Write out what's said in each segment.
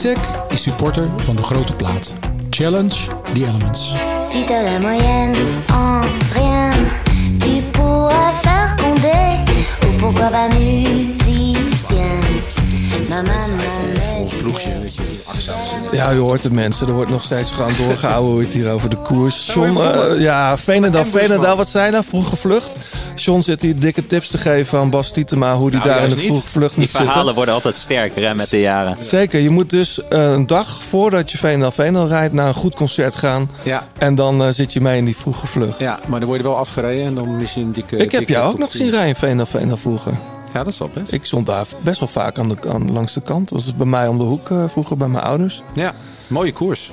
Isaac is supporter van de grote plaat. Challenge the elements. Si t'as la moyenne en rien, tu pourras faire condé. Ou pourquoi pas musicien. Maman Volgens ploegje, weet je. Ja, je hoort het mensen. Er wordt nog steeds gewoon doorgehouden hoe het hier over de koers. John, eh, ja, Veenendaal, Veenendaal, wat zijn nou? Vroege vlucht. John zit hier dikke tips te geven aan Bas Tietema hoe die Nou, daar in de vroege vlucht Die moet zitten. verhalen worden altijd sterker hè, met de jaren. Zeker, je moet dus eh, een dag voordat je Veenendaal Veenendaal rijdt naar een goed concert gaan. Ja, En dan eh, zit je mee in die vroege vlucht. ja, maar dan word je wel afgereden en dan mis je een dikke... Ik heb jou ook nog 10. zien rijden in Veenendaal Veenendaal vroeger. Ja, dat is wel best. Ik stond daar best wel vaak aan de, aan, langs de kant. Dat was bij mij om de hoek eh, vroeger bij mijn ouders. Ja, mooie koers.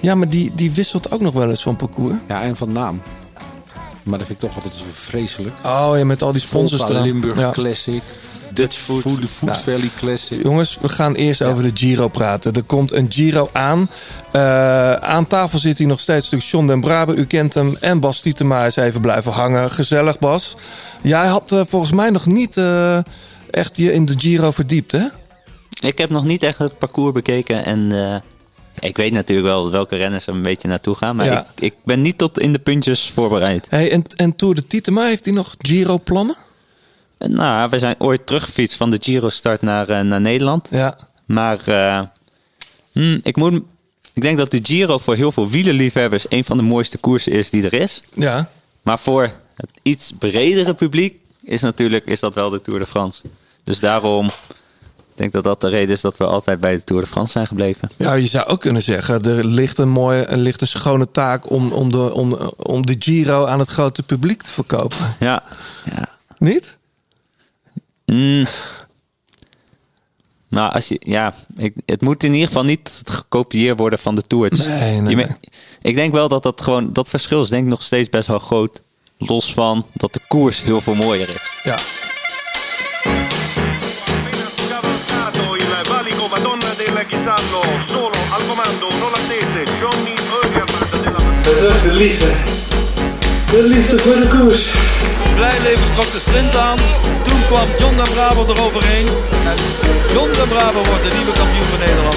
Ja, maar die, die wisselt ook nog wel eens van parcours. Ja, en van naam. Maar dat vind ik toch altijd vreselijk. Oh ja, met al die sponsors Volta eraan. Limburg Ja. Classic. Dutch Food, Food, Food Nou. Valley Classic. Jongens, we gaan eerst over de Giro praten. Er komt een Giro aan. Eh, aan tafel zit hij nog steeds natuurlijk John den Brabe. U kent hem. En Bas Tietema is even blijven hangen. Gezellig, Bas. Jij had eh, volgens mij nog niet eh, echt je in de Giro verdiept, hè? Ik heb nog niet echt het parcours bekeken en eh, ik weet natuurlijk wel welke renners er een beetje naartoe gaan. Maar Ja. ik, ik ben niet tot in de puntjes voorbereid. Hey, en, en Tour de Tietema, heeft hij nog Giro-plannen? Nou, we zijn ooit teruggefietst van de Giro start naar, eh, naar Nederland. Ja. Maar eh, hmm, ik, moet, ik denk dat de Giro voor heel veel wielerliefhebbers een van de mooiste koersen is die er is. Ja. Maar voor het iets bredere publiek is natuurlijk is dat wel de Tour de France. Dus daarom denk ik dat dat de reden is dat we altijd bij de Tour de France zijn gebleven. Ja, je zou ook kunnen zeggen, er ligt een mooie, er ligt een schone taak om, om, de, om, om de Giro aan het grote publiek te verkopen. Ja, ja. Niet? Mm. Nou, als je, ja, ik, het moet in ieder geval niet gekopieerd worden van de tours. Nee, nee, Je me- nee. Ik denk wel dat dat gewoon, dat verschil is denk ik nog steeds best wel groot. Los van dat de koers heel veel mooier is. Ja. is de liefde. De liefde voor de koers. Blijleven trok de sprint aan. Toen kwam John den Braber eroverheen. En John den Braber wordt de nieuwe kampioen van Nederland.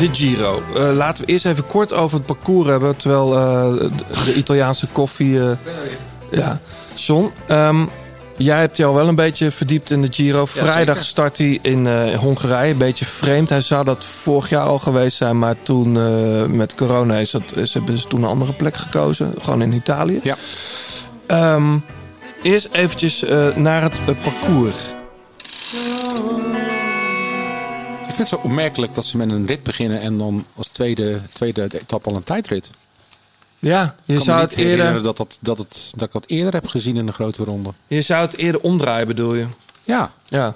De Giro. Eh, laten we eerst even kort over het parcours hebben. Terwijl eh, de, Italiaanse koffie. eh, ja, John. ehm, jij hebt jou wel een beetje verdiept in de Giro. Vrijdag start hij in Hongarije. Een beetje vreemd. Hij zou dat vorig jaar al geweest zijn. Maar toen met corona is dat, is, hebben ze toen een andere plek gekozen. Gewoon in Italië. Ja. Ehm, eerst eventjes naar het parcours. Vind het zo opmerkelijk dat ze met een rit beginnen en dan als tweede, tweede etappe al een tijdrit. Ja, je Ik kan zou me het niet herinneren eerder... dat, dat, dat, het, dat ik dat eerder heb gezien in een grote ronde. Je zou het eerder omdraaien, bedoel je? Ja, Ja.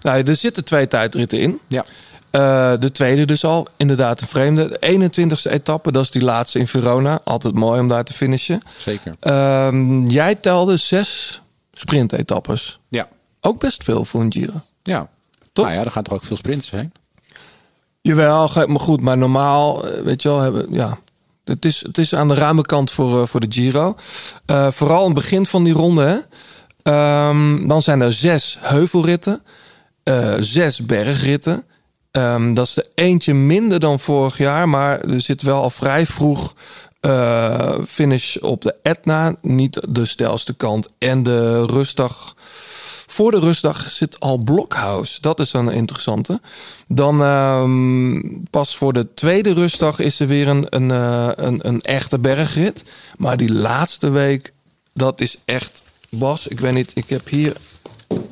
Nou, er zitten twee tijdritten in. ja. Eh, de tweede dus al, inderdaad een vreemde. De 21ste etappe, dat is die laatste in Verona. Altijd mooi om daar te finishen. zeker. Ehm, jij telde zes sprintetappes. Ja, Ook best veel voor een Giro. ja. Toch? Nou ja, er gaan toch ook veel sprinters heen. Jawel, maar goed. Maar normaal, eh, weet je wel, hebben, ja, het, is, het is aan de ruime kant voor, eh, voor de Giro. Eh, vooral in het begin van die ronde. Hè. Ehm, dan zijn er zes heuvelritten, zes bergritten. Ehm, dat is de eentje minder dan vorig jaar, maar er zit wel al vrij vroeg finish op de Etna. Niet de stelste kant. En de rustdag voor de rustdag zit al Blockhouse. Dat is een interessante. Dan ehm, pas voor de tweede rustdag is er weer een, een, eh, een, een echte bergrit. Maar die laatste week, dat is echt... Bas, ik weet niet, ik heb hier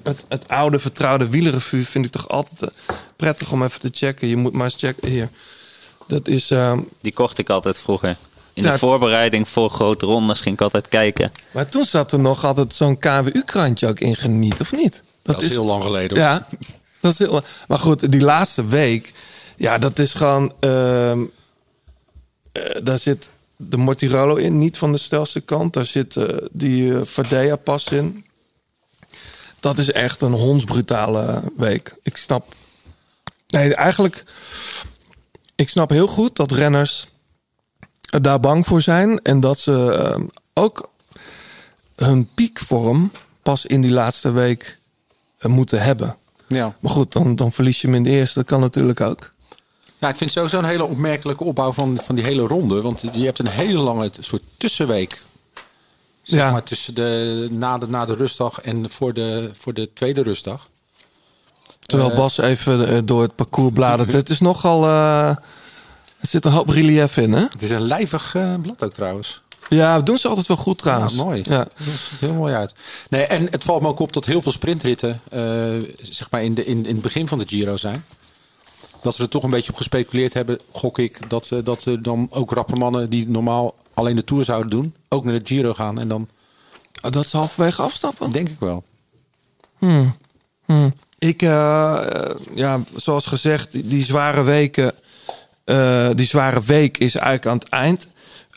het, het oude vertrouwde wielerrevue. Vind ik toch altijd eh, prettig om even te checken. Je moet maar eens checken. Hier. Dat is... ehm, Die kocht ik altijd vroeger. In Ja. de voorbereiding voor grote rondes ging ik altijd kijken. maar toen zat er nog altijd zo'n KWU-krantje ook in geniet, of niet? Dat, is heel lang geleden. hoor. Ja, Dat is heel, maar goed, die laatste week, ja, dat is gewoon. ehm, eh, daar zit de Mortirolo in, niet van de stelste kant. Daar zit eh, die eh Fadea pas in. Dat is echt een hondsbrutale week. Ik snap. Nee, eigenlijk. Ik snap heel goed dat renners daar bang voor zijn. En dat ze eh, ook hun piekvorm pas in die laatste week eh, moeten hebben. Ja. Maar goed, dan, dan verlies je hem in de eerste. Dat kan natuurlijk ook. Ja, ik vind sowieso een hele opmerkelijke opbouw van, van die hele ronde. Want je hebt een hele lange soort tussenweek. Zeg Ja. maar tussen de, na, de, na de rustdag en voor de, voor de tweede rustdag. Terwijl Eh, Bas even eh, door het parcours bladert. Het is nogal... eh, er zit een hoop relief in, hè? Het is een lijvig eh, blad ook trouwens. Ja, dat doen ze altijd wel goed trouwens. Ja, mooi. Ja. Heel mooi uit. Nee, en het valt me ook op dat heel veel sprintritten, eh, zeg maar in, de, in, in het begin van de Giro zijn. Dat ze er toch een beetje op gespeculeerd hebben, gok ik, dat, eh, dat dan ook rappe mannen die normaal alleen de Tour zouden doen, ook naar de Giro gaan. En dan Oh, dat ze halverwege afstappen? denk ik wel. Hmm. Hmm. Ik, ja, zoals gezegd, die zware weken, eh, die zware week is eigenlijk aan het eind.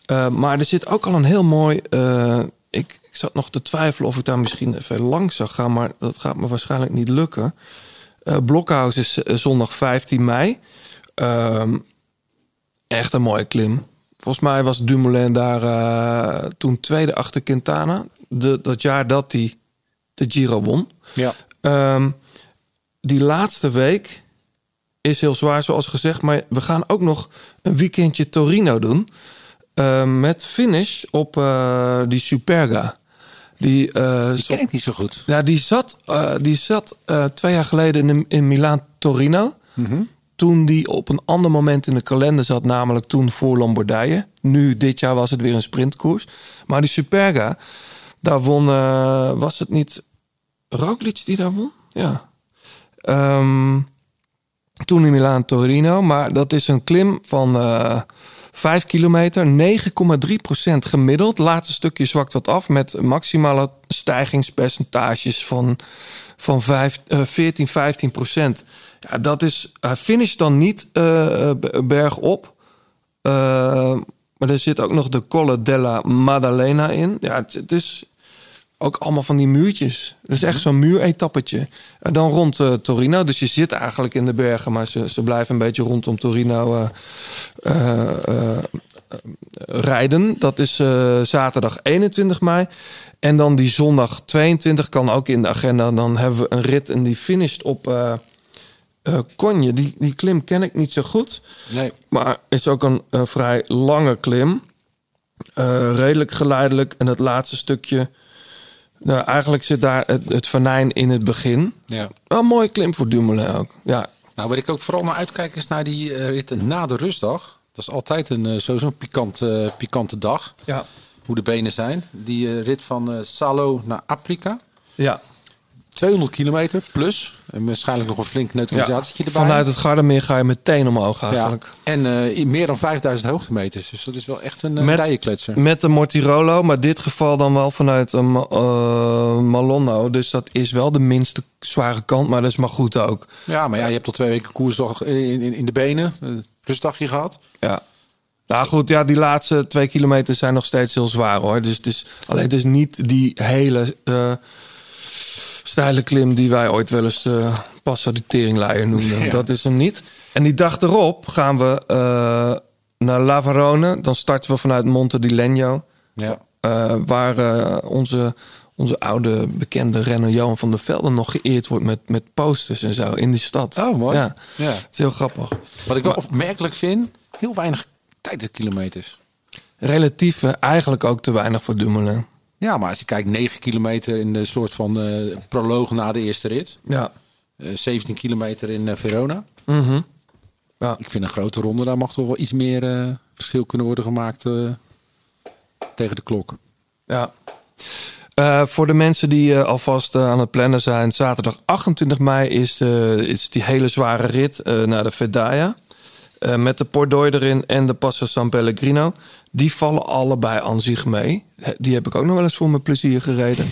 Eh, maar er zit ook al een heel mooi. eh, ik, ik zat nog te twijfelen of ik daar misschien even langs zou gaan, maar dat gaat me waarschijnlijk niet lukken. Blokhuis is zondag 15 mei. Ehm, echt een mooie klim. Volgens mij was Dumoulin daar toen tweede achter Quintana. De, dat jaar dat hij de Giro won. Ja. Ehm, die laatste week is heel zwaar, zoals gezegd. Maar we gaan ook nog een weekendje Torino doen. Ehm, met finish op eh, die Superga. Die, eh, Die ken ik niet zo goed. ja, die zat, eh, die zat eh, twee jaar geleden in, in Milaan-Torino. Toen die op een ander moment in de kalender zat, namelijk toen voor Lombardije. Nu, dit jaar was het weer een sprintkoers. Maar die Superga, daar won, eh, was het niet Roglic die daar won? Ja. Ehm, toen in Milaan-Torino, maar dat is een klim van eh 5 kilometer, 9,3% gemiddeld. Laatste stukje zwakt wat af met maximale stijgingspercentages van, van 5, eh, 14, 15 procent. Ja, dat is, hij finisht dan niet eh, bergop. Eh, maar er zit ook nog de Colle della Maddalena in. Ja, het is ook allemaal van die muurtjes. Het is echt zo'n muuretappetje. En dan rond eh, Torino. Dus je zit eigenlijk in de bergen, maar ze, ze blijven een beetje rondom Torino eh, eh, eh, eh, rijden. Dat is eh, zaterdag 21 mei. En dan die zondag 22 kan ook in de agenda. Dan hebben we een rit en die finisht op eh eh, Konje. Die, die klim ken ik niet zo goed. Nee. Maar is ook een, eh, vrij lange klim. Eh, redelijk geleidelijk. En het laatste stukje. Nou, eigenlijk zit daar het, het venijn in het begin. Ja. Wel een mooie klim voor Dumoulin ook. Ja, Nou, waar ik ook vooral naar uitkijk is naar die eh, ritten na de rustdag. Dat is altijd een eh, sowieso een pikant, eh, pikante dag. ja. Hoe de benen zijn. Die rit van Salo naar Afrika. ja. 200 kilometer plus. En waarschijnlijk nog een flink neutralisatietje erbij. Vanuit het Gardermeer ga je meteen omhoog ja. eigenlijk. En eh, meer dan 5000 hoogtemeters. Dus dat is wel echt een uh, Met- dijenkletser. Met de Mortirolo, maar dit geval dan wel vanuit een Ma- eh, Malonno. Dus dat is wel de minste zware kant, maar dat is maar goed ook. Ja, maar ja, je hebt al twee weken koersdag in, in, in de benen. Uh, rustdagje gehad. Ja. Nou goed, ja, die laatste twee kilometer zijn nog steeds heel zwaar hoor. Dus het is, alleen het is niet die hele eh steile klim die wij ooit wel eens eh Passo de Teringleier noemden. Ja. Dat is hem niet. En die dag erop gaan we eh, naar Lavarone. Dan starten we vanuit Monte di Legno. Ja. eh, waar onze, onze oude bekende renner Johan van der Velde nog geëerd wordt met, met posters en zo in die stad. Oh, mooi. Ja, Ja. het is heel grappig. Wat ik wel opmerkelijk vind, heel weinig tijdritkilometers. Relatief eh, eigenlijk ook te weinig voor Dumoulin. Ja, maar als je kijkt, 9 kilometer in de soort van eh proloog na de eerste rit. Ja. Eh, 17 kilometer in eh, Verona. Mhm. Ja. Ik vind een grote ronde, daar mag toch wel iets meer verschil kunnen worden gemaakt tegen de klok. Ja. Voor de mensen die alvast aan het plannen zijn, zaterdag 28 mei is, is die hele zware rit naar de Vedaya. Eh, met de Pordoi erin en de Passo San Pellegrino. Die vallen allebei aan zich mee. Die heb ik ook nog wel eens voor mijn plezier gereden.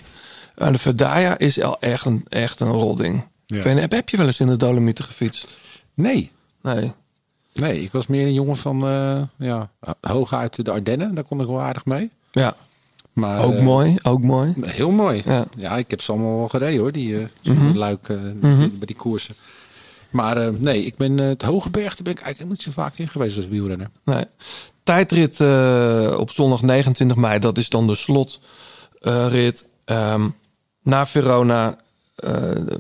En de Vedaya is al echt een, echt een rodding. Niet, heb, heb je wel eens in de Dolomieten gefietst? Nee. Nee. Nee, ik was meer een jongen van eh ja, hoog uit de Ardennen. Daar kon ik wel aardig mee. Ja, Maar, ook eh, mooi, ook mooi. Heel mooi. Ja. Ja, ik heb ze allemaal wel gereden hoor, die eh luik eh, Mhm. bij die koersen. Maar eh, nee, ik ben eh, het Hoge Berg, daar ben ik eigenlijk niet zo vaak in geweest als wielrenner. Nee. Tijdrit eh, op zondag 29 mei, dat is dan de slotrit. Ehm na Verona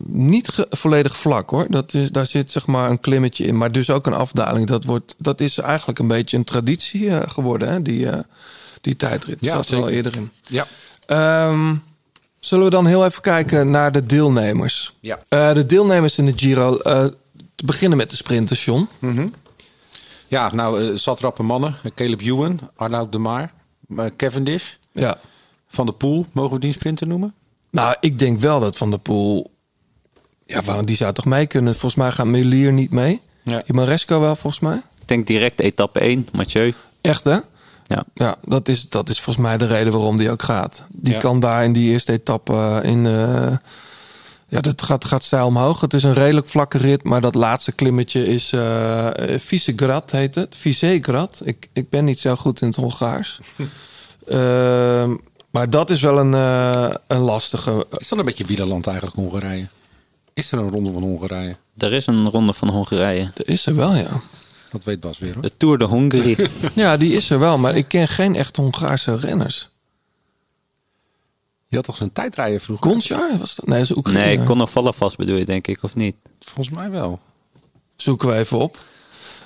niet volledig vlak hoor. Dat is, daar zit zeg maar een klimmetje in, maar dus ook een afdaling. Dat, wordt, dat is eigenlijk een beetje een traditie geworden, hè? Die, die tijdrit. Ja, zat er al eerder in. Ja. Ehm, zullen we dan heel even kijken naar de deelnemers? Ja. De deelnemers in de Giro. Te beginnen met de sprinters, John. Mhm. Ja, nou, eh zat rappe mannen. Caleb Ewan, Arnoud de Maar, eh, Cavendish. Ja. Van de Poel, mogen we die sprinter noemen? Nou, ik denk wel dat Van der Poel... Ja, waarom- die zou toch mee kunnen? Volgens mij gaat Melier niet mee. Ja. Maresco wel, volgens mij. Ik denk direct etappe 1, Mathieu. Echt, hè? Ja. Ja, dat is, dat is volgens mij de reden waarom die ook gaat. Die Ja. kan daar in die eerste etappe eh, in... eh, ja, dat gaat, gaat stijl omhoog. Het is een redelijk vlakke rit, maar dat laatste klimmetje is... eh Visegrad heet het. Visegrad. Ik, ik ben niet zo goed in het Hongaars. Ehm, maar dat is wel een, eh, een lastige. Is dat een beetje wielerland eigenlijk, Hongarije? Is er een ronde van Hongarije? Er is een ronde van Hongarije. Er is er wel, ja. Dat weet Bas weer hoor. De Tour de Hongrie. Ja, die is er wel, maar ik ken geen echt Hongaarse renners. Je had toch zijn tijdrijden vroeger? Gonchar was dat? Nee, dat is Oekraïne. nee, Conor vast bedoel je denk ik, of niet? Volgens mij wel. Zoeken we even op.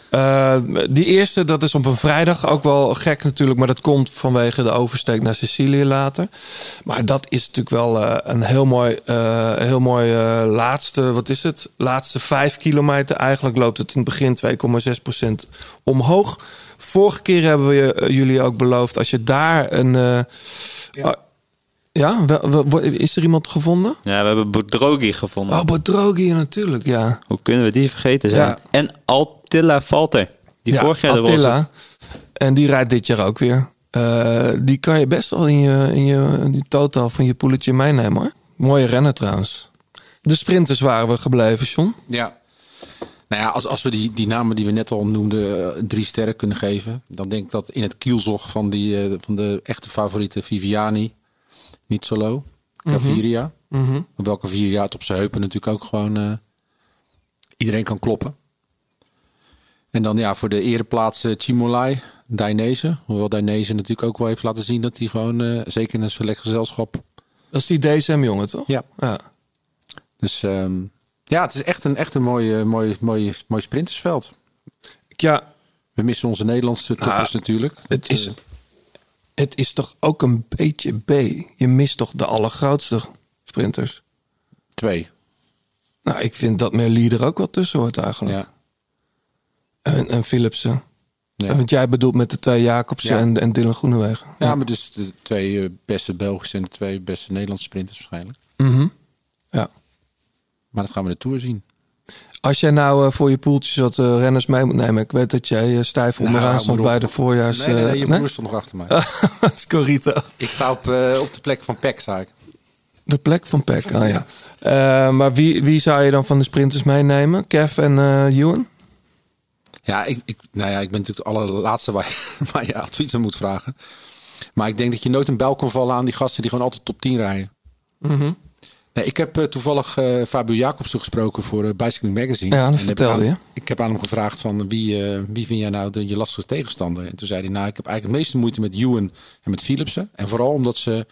Eh, die eerste, dat is op een vrijdag. Ook wel gek natuurlijk, maar dat komt vanwege de oversteek naar Sicilië later. Maar dat is natuurlijk wel eh, een heel mooi, eh, heel mooi laatste, wat is het? Laatste vijf kilometer. Eigenlijk loopt het in het begin 2,6% omhoog. Vorige keer hebben we jullie ook beloofd, als je daar een... eh, ja, ja is er iemand gevonden? Ja, we hebben Boudrogi gevonden. Oh, Bodrogi natuurlijk, ja. Hoe kunnen we die vergeten zijn? Ja. En Altilla Valter, die Ja, vorig jaar Attila. roze. En die rijdt dit jaar ook weer. Eh, die kan je best wel in je, in je in die totaal van je poeletje meenemen hoor. Mooie renner trouwens. De sprinters waren we gebleven, John. Ja. Nou ja, als, als we die, die namen die we net al noemden eh, drie sterren kunnen geven, dan denk ik dat in het kielzog van, die, eh, van de echte favoriete Viviani, niet solo, Gaviria, Mhm. hoewel Gaviria het op zijn heupen natuurlijk ook gewoon eh, iedereen kan kloppen. En dan ja, voor de ereplaats eh, Chimolai, Dainese. Hoewel Dainese natuurlijk ook wel heeft laten zien dat hij gewoon, eh, zeker in een select gezelschap, Dat is die DSM-jongen, toch? Ja. ja. Dus ehm, ja, het is echt een, echt een mooi, mooi, mooi, mooi sprintersveld. Ja, We missen onze Nederlandse toppers natuurlijk. het is, eh, het is toch ook een beetje B. Je mist toch de allergrootste sprinters. twee. Nou, ik vind dat Merlier er ook wel tussen hoort eigenlijk. Ja. En, en Philipsen. Ja. Want jij bedoelt met de twee Jacobsen Ja. en, en Dylan Groenewegen. Ja, maar dus de twee eh, beste Belgische en de twee beste Nederlandse sprinters waarschijnlijk. Mhm. ja. Maar dat gaan we de Tour zien. Als jij nou eh, voor je poeltjes wat eh, renners mee moet nemen. Ik weet dat jij eh, stijf onderaan Nou, stond bij de voorjaars... Nee, nee, nee, je broer stond nog achter mij. Scorito. Ik sta op, op de plek van Peck, sta ik. De plek van Peck, ah ja. Maar wie, wie zou je dan van de sprinters meenemen? Kev en Ewan? Ja, ik, ik, nou ja, ik ben natuurlijk de allerlaatste waar, je- waar je advies aan moet vragen. Maar ik denk dat je nooit een bel kan vallen aan die gasten die gewoon altijd top 10 rijden. Mhm. Nee, ik heb eh, toevallig eh, Fabio Jacobsen gesproken voor eh, Bicycling Magazine. Ja, dat En ik aan- je. Ik heb aan hem gevraagd van wie, wie vind jij nou de, je lastigste tegenstander? En toen zei hij, nou, ik heb eigenlijk het meeste moeite met Ewan en met Philipsen. En vooral omdat ze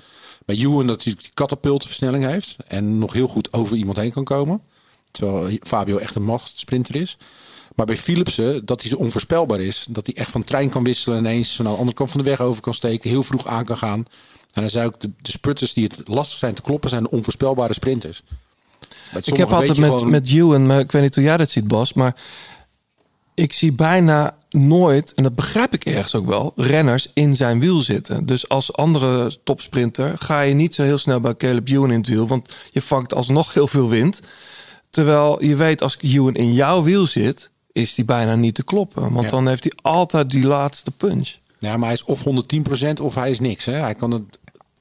bij Ewan natuurlijk die katapultversnelling heeft. En nog heel goed over iemand heen kan komen. Terwijl Fabio echt een machtsprinter is. Maar bij Philipsen, dat hij zo onvoorspelbaar is. Dat hij echt van trein kan wisselen en ineens van de andere kant van de weg over kan steken. Heel vroeg aan kan gaan. En dan zou ik de, de spurters die het lastig zijn te kloppen, zijn de onvoorspelbare sprinters. Ik heb altijd met, gewoon- met Ewan, maar ik weet niet hoe jij dat ziet, Bas. Maar ik zie bijna nooit, en dat begrijp ik ergens ook wel, renners in zijn wiel zitten. Dus als andere topsprinter ga je niet zo heel snel bij Caleb Ewan in het wiel. Want je vangt alsnog heel veel wind. Terwijl je weet, als Ewan in jouw wiel zit, is die bijna niet te kloppen. Want Ja. dan heeft hij altijd die laatste punch. Ja, maar hij is of 110% of hij is niks. Hè? Hij kan het,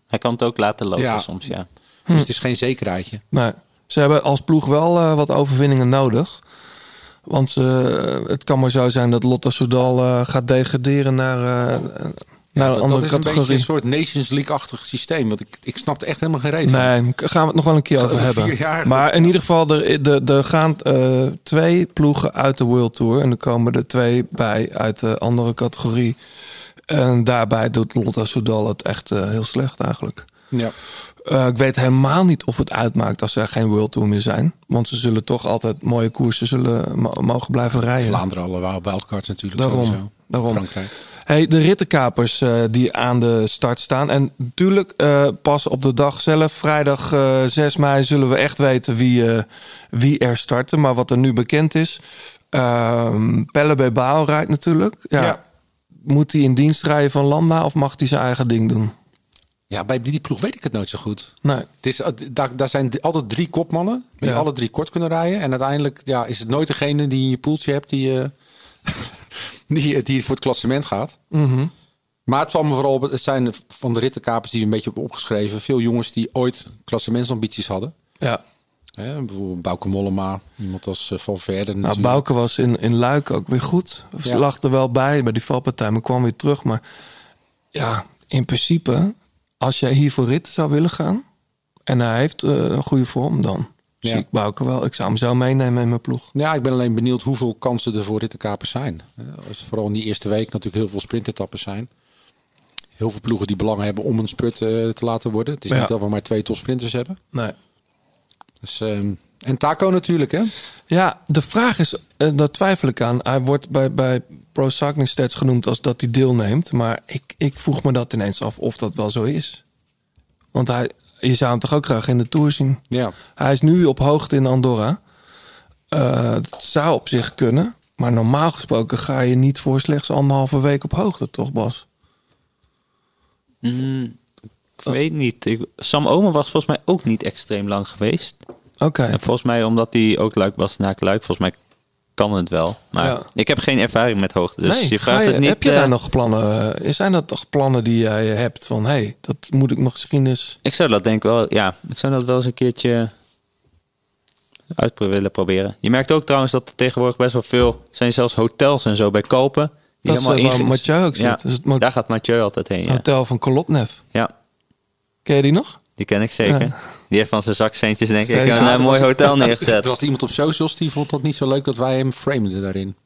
Hij kan het ook laten lopen Ja. soms, ja. Dus het is geen zekerheidje. Maar Ze hebben als ploeg wel eh, wat overwinningen nodig. Want eh, het kan maar zo zijn dat Lotte Soudal eh, gaat degraderen naar, naar een dat, andere dat is een beetje categorie. een soort Nations League-achtig systeem. Want ik, ik snapte echt helemaal geen reet van. Nee, k- gaan we het nog wel een keer over hebben. jaar. Maar in ieder geval, er, er, er gaan eh, twee ploegen uit de World Tour. En er komen er twee bij uit de andere categorie. En daarbij doet Lotte Soudal het echt eh, heel slecht eigenlijk. Ja. Eh, ik weet helemaal niet of het uitmaakt als er geen World Tour meer zijn. Want ze zullen toch altijd mooie koersen zullen mo- mogen blijven rijden. Vlaanderen alle wildcards natuurlijk. Daarom, sowieso. daarom. Frankrijk. Hey, de rittenkapers eh, die aan de start staan. En natuurlijk eh, pas op de dag zelf, vrijdag eh 6 mei, zullen we echt weten wie, wie er starten. Maar wat er nu bekend is, ehm Pelle Bebao rijdt natuurlijk. Ja. Ja. Moet hij in dienst rijden van Landa of mag hij zijn eigen ding doen? Ja, bij die ploeg weet ik het nooit zo goed. Nee. Het is, daar, daar zijn altijd drie kopmannen die Ja. alle drie kort kunnen rijden. En uiteindelijk ja, is het nooit degene die in je poeltje hebt die, die, die voor het klassement gaat. Mhm. Maar het valt me vooral op, het zijn van de rittenkapers die we een beetje opgeschreven. Veel jongens die ooit klassementsambities hadden. Ja. Hè, bijvoorbeeld Bauke Mollema, iemand als uh, Valverde. Nou. Bouke was in, in Luik ook weer goed. Ze Ja. lag er wel bij bij die valpartij, maar kwam weer terug. Maar ja, in principe, als jij hier voor rit zou willen gaan... en hij heeft eh, een goede vorm, dan Ja. zie ik Bouke wel. Ik zou hem zo meenemen in mijn ploeg. Ja, ik ben alleen benieuwd hoeveel kansen er voor rittenkapers zijn. Als vooral in die eerste week natuurlijk heel veel sprintetappes zijn. Heel veel ploegen die belang hebben om een sprint eh, te laten worden. Het is Ja. niet dat we maar twee topsprinters hebben. Nee. Dus, ehm, en Taco natuurlijk, hè? Ja, de vraag is, eh, daar twijfel ik aan. Hij wordt bij, bij Pro Cycling Stats genoemd als dat hij deelneemt. Maar ik, ik vroeg me dat ineens af of dat wel zo is. Want hij, je zou hem toch ook graag in de Tour zien? Ja. Hij is nu op hoogte in Andorra. Eh dat zou op zich kunnen. Maar normaal gesproken ga je niet voor slechts anderhalve week op hoogte, toch Bas? Mm, ik weet niet. Ik, Sam Omen was volgens mij ook niet extreem lang geweest. Oké. En volgens mij, omdat hij ook luik was naar luik, volgens mij kan het wel. Maar Ja. ik heb geen ervaring met hoogte. Dus nee, je vraagt je- het niet. heb je eh, daar nog plannen? eh, Zijn dat toch plannen die jij hebt van... hé, hey, dat moet ik nog misschien eens... Ik zou dat denk ik wel, ja, ik zou dat wel eens een keertje uit willen proberen. Je merkt ook trouwens dat er tegenwoordig best wel veel zijn zelfs hotels en zo bij kopen. Die Dat is, helemaal eh, waar inge- Mathieu ook zit. Ja, Dus het daar gaat Mathieu altijd heen. Ja. Hotel van Kolopnev. ja, Ken je die nog? Die ken ik zeker. Ja. Die heeft van zijn zakcentjes denk ik een eh, mooi hotel neergezet. Er was iemand op socials die vond dat niet zo leuk dat wij hem frameden daarin.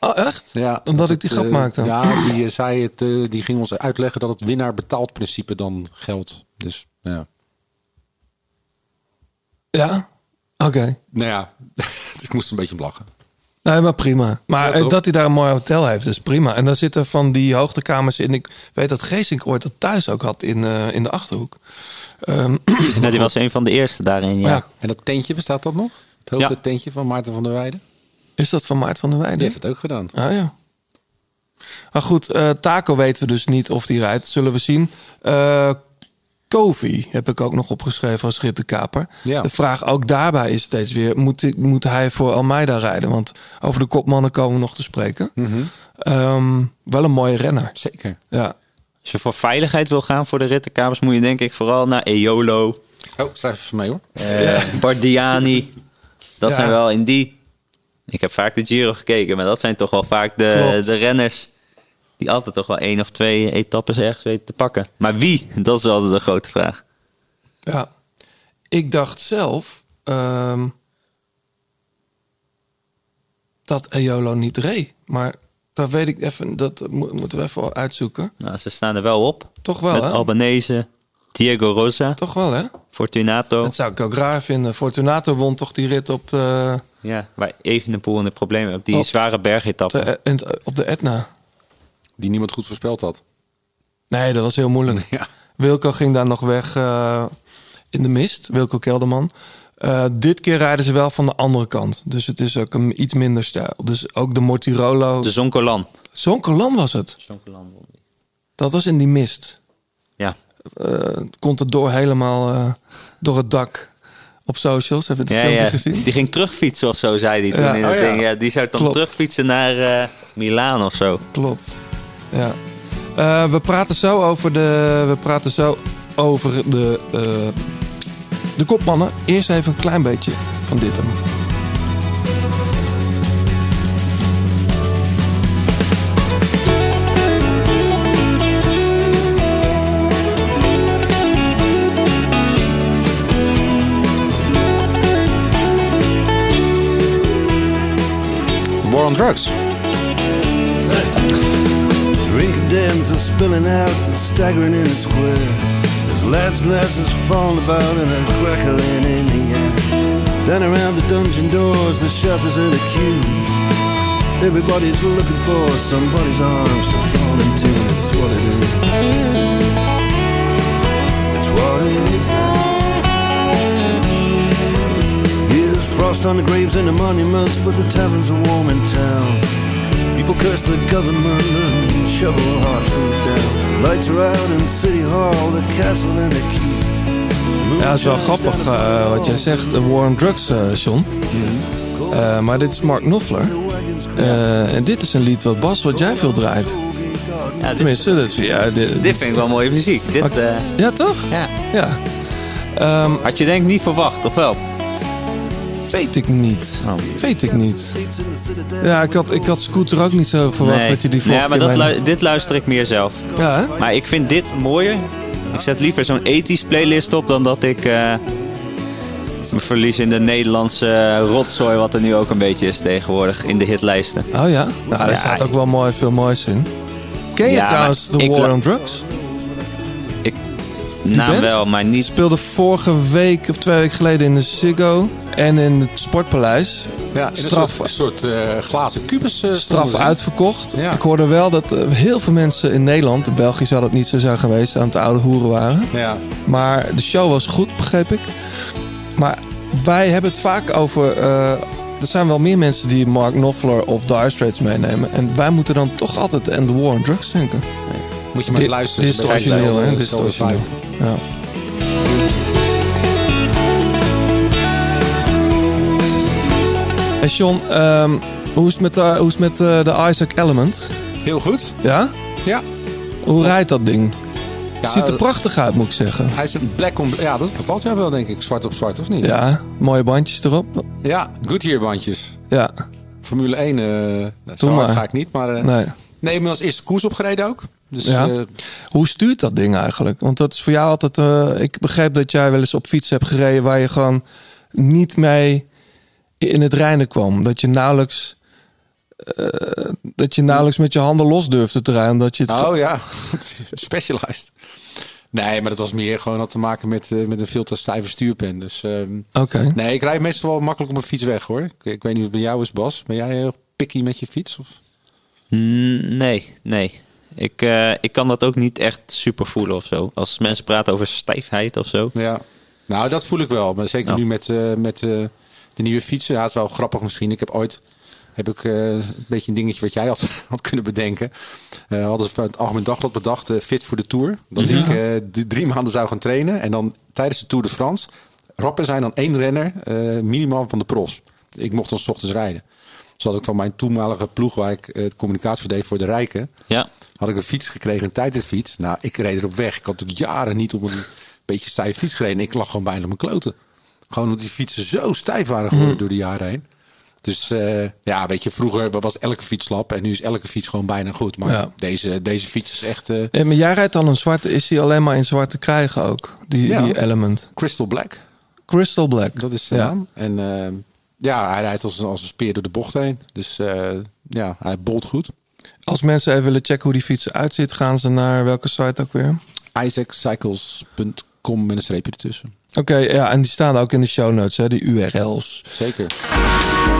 Oh, echt? Ja, Omdat ik het, die grap eh, maakte? Ja, die eh, zei het, eh, die ging ons uitleggen dat het winnaar betaald principe dan geldt. Dus ja. Ja? Oké. Nou ja, ik moest een beetje lachen. Nee, maar prima. Maar Ja, dat hij daar een mooi hotel heeft, is prima. En daar zitten van die hoogtekamers in. Ik weet dat Geesink ooit dat thuis ook had in, eh, in de Achterhoek. Ehm, Ja, die was een van de eerste daarin, ja. Ja. En dat tentje, bestaat dat nog? Het hoogte Ja. tentje van Maarten van der Weijden? is dat van Maart van der Weijden? Die heeft het ook gedaan. Ah ja. Maar goed, eh Taco weten we dus niet of die rijdt. Zullen we zien. Eh Kofi heb ik ook nog opgeschreven als rittenkaper. Ja. De vraag ook daarbij is steeds weer... Moet, hij- moet hij voor Almeida rijden? Want over de kopmannen komen we nog te spreken. Ehm, wel een mooie renner. Zeker. Ja. Als je voor veiligheid wil gaan voor de rittenkamers, moet je denk ik vooral naar Eolo, Oh, schrijf even mee hoor. eh Bardiani. Dat Ja. zijn wel in die. Ik heb vaak de Giro gekeken, maar dat zijn toch wel vaak de, Klopt. de renners die altijd toch wel één of twee etappes ergens weten te pakken. Maar wie? Dat is altijd de grote vraag. Ja, ik dacht zelf ehm, dat Eolo niet reed. Maar dat weet ik even, dat mo- moeten we even uitzoeken. Nou, ze staan er wel op. Toch wel, Met hè? Albanese, Diego Rosa, Toch wel, hè? Fortunato. Dat zou ik ook raar vinden. Fortunato won toch die rit op de, Ja, waar Evenepoel een probleem heeft. Op die Op zware bergetappen. de, in- op de Etna. Die niemand goed voorspeld had. Nee, dat was heel moeilijk. Ja. Wilco ging daar nog weg eh, in de mist. Wilco Kelderman. Eh, dit keer rijden ze wel van de andere kant. Dus het is ook een iets minder stijl. Dus ook de Mortirolo. De Zoncolan. Zonkelan was het. Die. Dat was in die mist. Ja. Eh komt het door helemaal eh, door het dak op socials. Hebben we het Ja, gezien? Die ging terugfietsen of zo, zei hij toen Ja. in Oh, het ding. Ja, die zou dan Klopt. terugfietsen naar Milaan of zo. Klopt. Ja. We praten zo over de. We praten zo over de. De kopmannen, eerst even een klein beetje van dit hem. War on Drugs. Drinking dens are spilling out and staggering in the square. Lads and lasses falling about and a crackling in the air. Then around the dungeon doors, the shutters and the queues. Everybody's looking for somebody's arms to fall into. That's what it is. That's what it is now. Yeah, there's frost on the graves and the monuments, but the taverns are warm in town. People curse the government and shovel hard food down. Lights are out in City Hall, the castle and the keep. Ja, het is wel grappig eh, wat jij zegt. eh, War on Drugs, eh John. Eh, maar dit is Mark Knopfler. Eh, en dit is een lied wat Bas, wat jij veel draait. Ja, dit, Tenminste, dat, ja, dit, dit vind ik wel mooie muziek. Dit, eh, Ja, toch? ja. Ja. Ehm, Had je denk ik niet verwacht, of wel? Weet ik niet. Oh. Weet ik niet. Ja, ik had, ik had Scooter ook niet zo verwacht dat je die vorige ja, maar dat lu- dit luister ik meer zelf. Ja, hè? Maar ik vind dit mooier. Ik zet liever zo'n ethisch playlist op dan dat ik eh, me verlies in de Nederlandse rotzooi, wat er nu ook een beetje is tegenwoordig in de hitlijsten. Oh ja? Nou, Ja, staat ook wel mooi, veel moois in. Ken je Ja, trouwens The War on Drugs? Nou band? wel, maar niet. Speelde vorige week of twee weken geleden in de Ziggo en in het Sportpaleis. Ja, in Straf- een soort, een soort eh, glazen kubus. eh, Straf ze. uitverkocht. Ja. Ik hoorde wel dat eh, heel veel mensen in Nederland, in België zal het niet zo zijn geweest, aan het oude hoeren waren. Ja. Maar de show was goed, begreep ik. Maar wij hebben het vaak over. eh, er zijn wel meer mensen die Mark Knopfler of Dire Straits meenemen. En wij moeten dan toch altijd aan The War on Drugs denken. Moet je maar Dit, luisteren. dit is het origineel, hè? Dit is het origineel. Ja. Hey Sean, ehm, hoe is het met, de, hoe is het met eh, de Isaac Element? Heel goed. Ja? Ja. Hoe rijdt dat ding? Ja, ziet er eh, prachtig uit, moet ik zeggen. Hij is een black on... Ja, dat bevalt jou wel, denk ik. Zwart op zwart, of niet? Ja, mooie bandjes erop. Ja, Goodyear bandjes. Ja, Formule 1, eh zo Doe hard ga ik niet, maar... eh, nee. Nee, als eerste koers opgereden ook. Dus Ja. eh, Hoe stuurt dat ding eigenlijk? Want dat is voor jou altijd. eh, ik begreep dat jij wel eens op fiets hebt gereden waar je gewoon niet mee in het reinen kwam. Dat je nauwelijks. eh, dat je nauwelijks met je handen los durfde te rijden. Dat je het oh ja, specialized. Nee, maar dat was meer gewoon had te maken met, met een veel te stijve stuurpen. Dus ehm, Oké. nee, ik rijd meestal wel makkelijk op mijn fiets weg hoor. Ik, ik weet niet hoe het bij jou is, Bas. Ben jij heel picky met je fiets? Of? Mm, Nee, nee. Ik, eh, ik kan dat ook niet echt super voelen of zo. Als mensen praten over stijfheid of zo. Ja. Nou, dat voel ik wel. Maar zeker Ja. nu met, eh, met eh, de nieuwe fietsen. Ja, het is wel grappig misschien. Ik heb ooit heb ik, eh, een beetje een dingetje wat jij had, had kunnen bedenken. Eh hadden ze van het Algemeen Dagblad bedacht, fit voor de Tour. Dat ik eh, die drie maanden zou gaan trainen. En dan tijdens de Tour de France rapper zijn dan één renner, eh, minimaal van de pros. Ik mocht dan 's ochtends rijden. Had ik van mijn toenmalige ploeg, waar ik eh, de communicatie voor deed voor de Rijken, Ja, had ik een fiets gekregen, een tijdritfiets. Nou, ik reed erop weg. Ik had natuurlijk jaren niet op een beetje stijve fiets gereden. Ik lag gewoon bijna op mijn kloten. Gewoon omdat die fietsen zo stijf waren geworden door de jaren heen. Dus eh, ja, weet je, vroeger was elke fiets slap en nu is elke fiets gewoon bijna goed. Maar Ja. deze, deze fiets is echt eh, Ja, maar jij rijdt al een zwarte. Is die alleen maar in zwart te krijgen ook? Die, Ja. die element. crystal black. Crystal Black. Dat is de ja. naam. En eh, ja, hij rijdt als, een- als een speer door de bocht heen. Dus eh, ja, hij bolt goed. Als mensen even willen checken hoe die fiets eruit ziet, gaan ze naar welke site ook weer? isaaccycles.com met een streepje ertussen. Oké, ja, en die staan ook in de show notes, hè, die URL's. Zeker.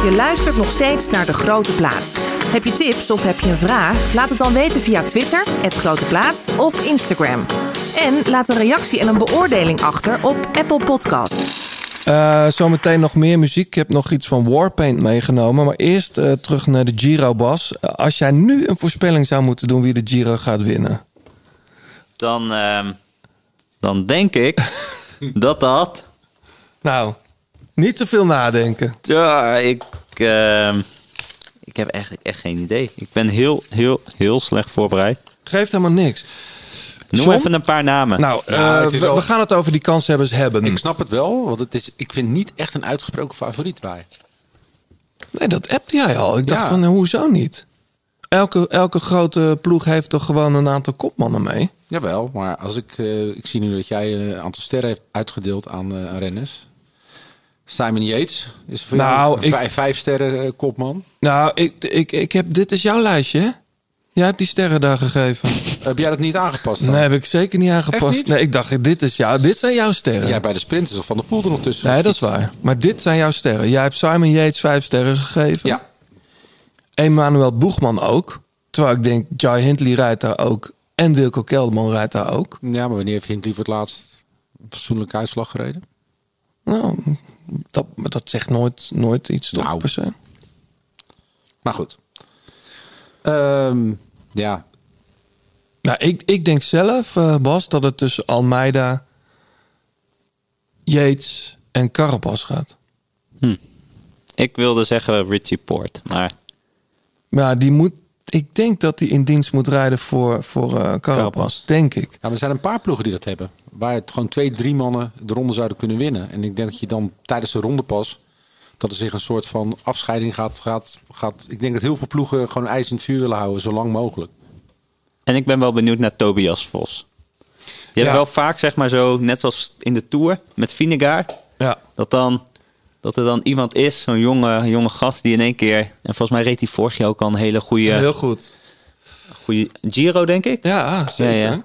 Je luistert nog steeds naar De Grote Plaat. Heb je tips of heb je een vraag? Laat het dan weten via Twitter, het Grote Plaat of Instagram. En laat een reactie en een beoordeling achter op Apple Podcast. Eh, zometeen nog meer muziek. Ik heb nog iets van Warpaint meegenomen. Maar eerst eh, terug naar de Giro, Bas. Eh, als jij nu een voorspelling zou moeten doen wie de Giro gaat winnen. dan, ehm, dan denk ik dat dat... Nou, niet te veel nadenken. Ja, ik, ehm, ik heb eigenlijk echt geen idee. Ik ben heel, heel, heel slecht voorbereid. Geeft helemaal niks. Noem John? even een paar namen. Nou, Ja, eh, we, al- we gaan het over die kanshebbers hebben. Ik snap het wel, want het is, ik vind niet echt een uitgesproken favoriet bij. Nee, dat appte jij al. Ik dacht Ja. van, eh, hoezo niet? Elke, elke grote ploeg heeft toch gewoon een aantal kopmannen mee? Jawel, maar als ik, eh, ik zie nu dat jij een aantal sterren hebt uitgedeeld aan, eh, aan renners. Simon Yates is voor Nou, jou een ik- vijf, vijf sterren kopman. Nou, ik, ik, ik heb, dit is jouw lijstje, hè? Jij hebt die sterren daar gegeven. Heb jij dat niet aangepast dan? Nee, heb ik zeker niet aangepast. niet? Nee, ik dacht, dit, is jou, dit zijn jouw sterren. Jij bij de sprinters of van de poel er nog tussen. nee, dat is waar. Maar dit zijn jouw sterren. Jij hebt Simon Yates vijf sterren gegeven. Ja, Emmanuel Boegman ook. Terwijl ik denk, Jai Hindley rijdt daar ook. En Wilco Kelderman rijdt daar ook. ja, maar wanneer heeft Hindley voor het laatst een fatsoenlijke uitslag gereden? Nou, dat, zegt nooit, nooit iets toch, Nou. per se. Maar goed. Ehm, ja, Nou, ik, ik denk zelf, eh, Bas, dat het tussen Almeida, Yates en Carapaz gaat. Ik wilde zeggen Richie Poort, maar Maar ja, die moet, ik denk dat hij in dienst moet rijden voor, voor eh Carapaz. Carapaz. Denk ik. Ja, maar er zijn een paar ploegen die dat hebben. Waar het gewoon twee, drie mannen de ronde zouden kunnen winnen. En ik denk dat je dan tijdens de ronde pas... dat er zich een soort van afscheiding gaat, gaat, gaat... Ik denk dat heel veel ploegen gewoon ijs in het vuur willen houden. Zo lang mogelijk. En ik ben wel benieuwd naar Tobias Vos. Je Ja. hebt wel vaak, zeg maar zo, net zoals in de Tour met Vinegaard, Ja. dat, dan, dat er dan iemand is, zo'n jonge, jonge gast die in één keer... En volgens mij reed hij vorig jaar ook al een hele goede, Heel goed. goede Giro, denk ik. Ja, zeker. Ja, ja.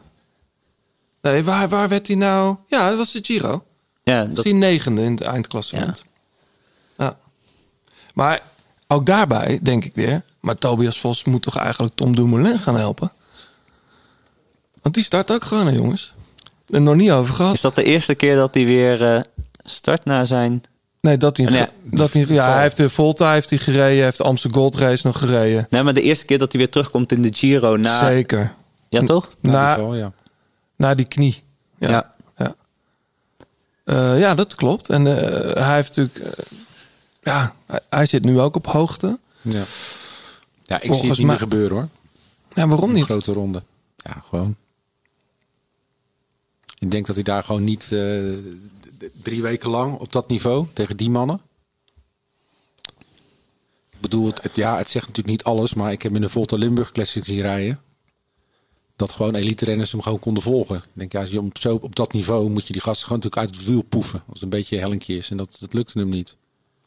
Nee, waar, waar werd hij nou? Ja, dat was de Giro. Ja, Dat is dat, die negende in het eindklassement. Maar ook daarbij denk ik weer... maar Tobias Vos moet toch eigenlijk Tom Dumoulin gaan helpen? Want die start ook gewoon, hè, jongens. Er nog niet over gehad. is dat de eerste keer dat hij weer eh, start na zijn... Nee, dat hij, Nee, dat hij, ja, hij heeft de Volta heeft hij gereden, hij heeft de Amsterdam Gold Race nog gereden. Nee, maar de eerste keer dat hij weer terugkomt in de Giro na... Zeker. Ja, toch? Ja, Na, ja. na die knie. Ja. Ja. Ja, Eh, ja dat klopt. En eh, hij heeft natuurlijk, ja, hij, zit nu ook op hoogte. Ja, ja ik zie het niet meer gebeuren hoor. Ja, waarom Een niet? grote ronde. Ja, gewoon. Ik denk dat hij daar gewoon niet eh, drie weken lang op dat niveau tegen die mannen. Ik bedoel, het, het- ja, het zegt natuurlijk niet alles, maar ik heb in de Volta Limburg Classic zien rijden. Dat gewoon elite renners hem gewoon konden volgen. Ik denk, ja, als je op, zo op dat niveau moet je die gasten gewoon natuurlijk uit het wiel poeven. Als het een beetje hellinkje is. En dat, dat lukte hem niet.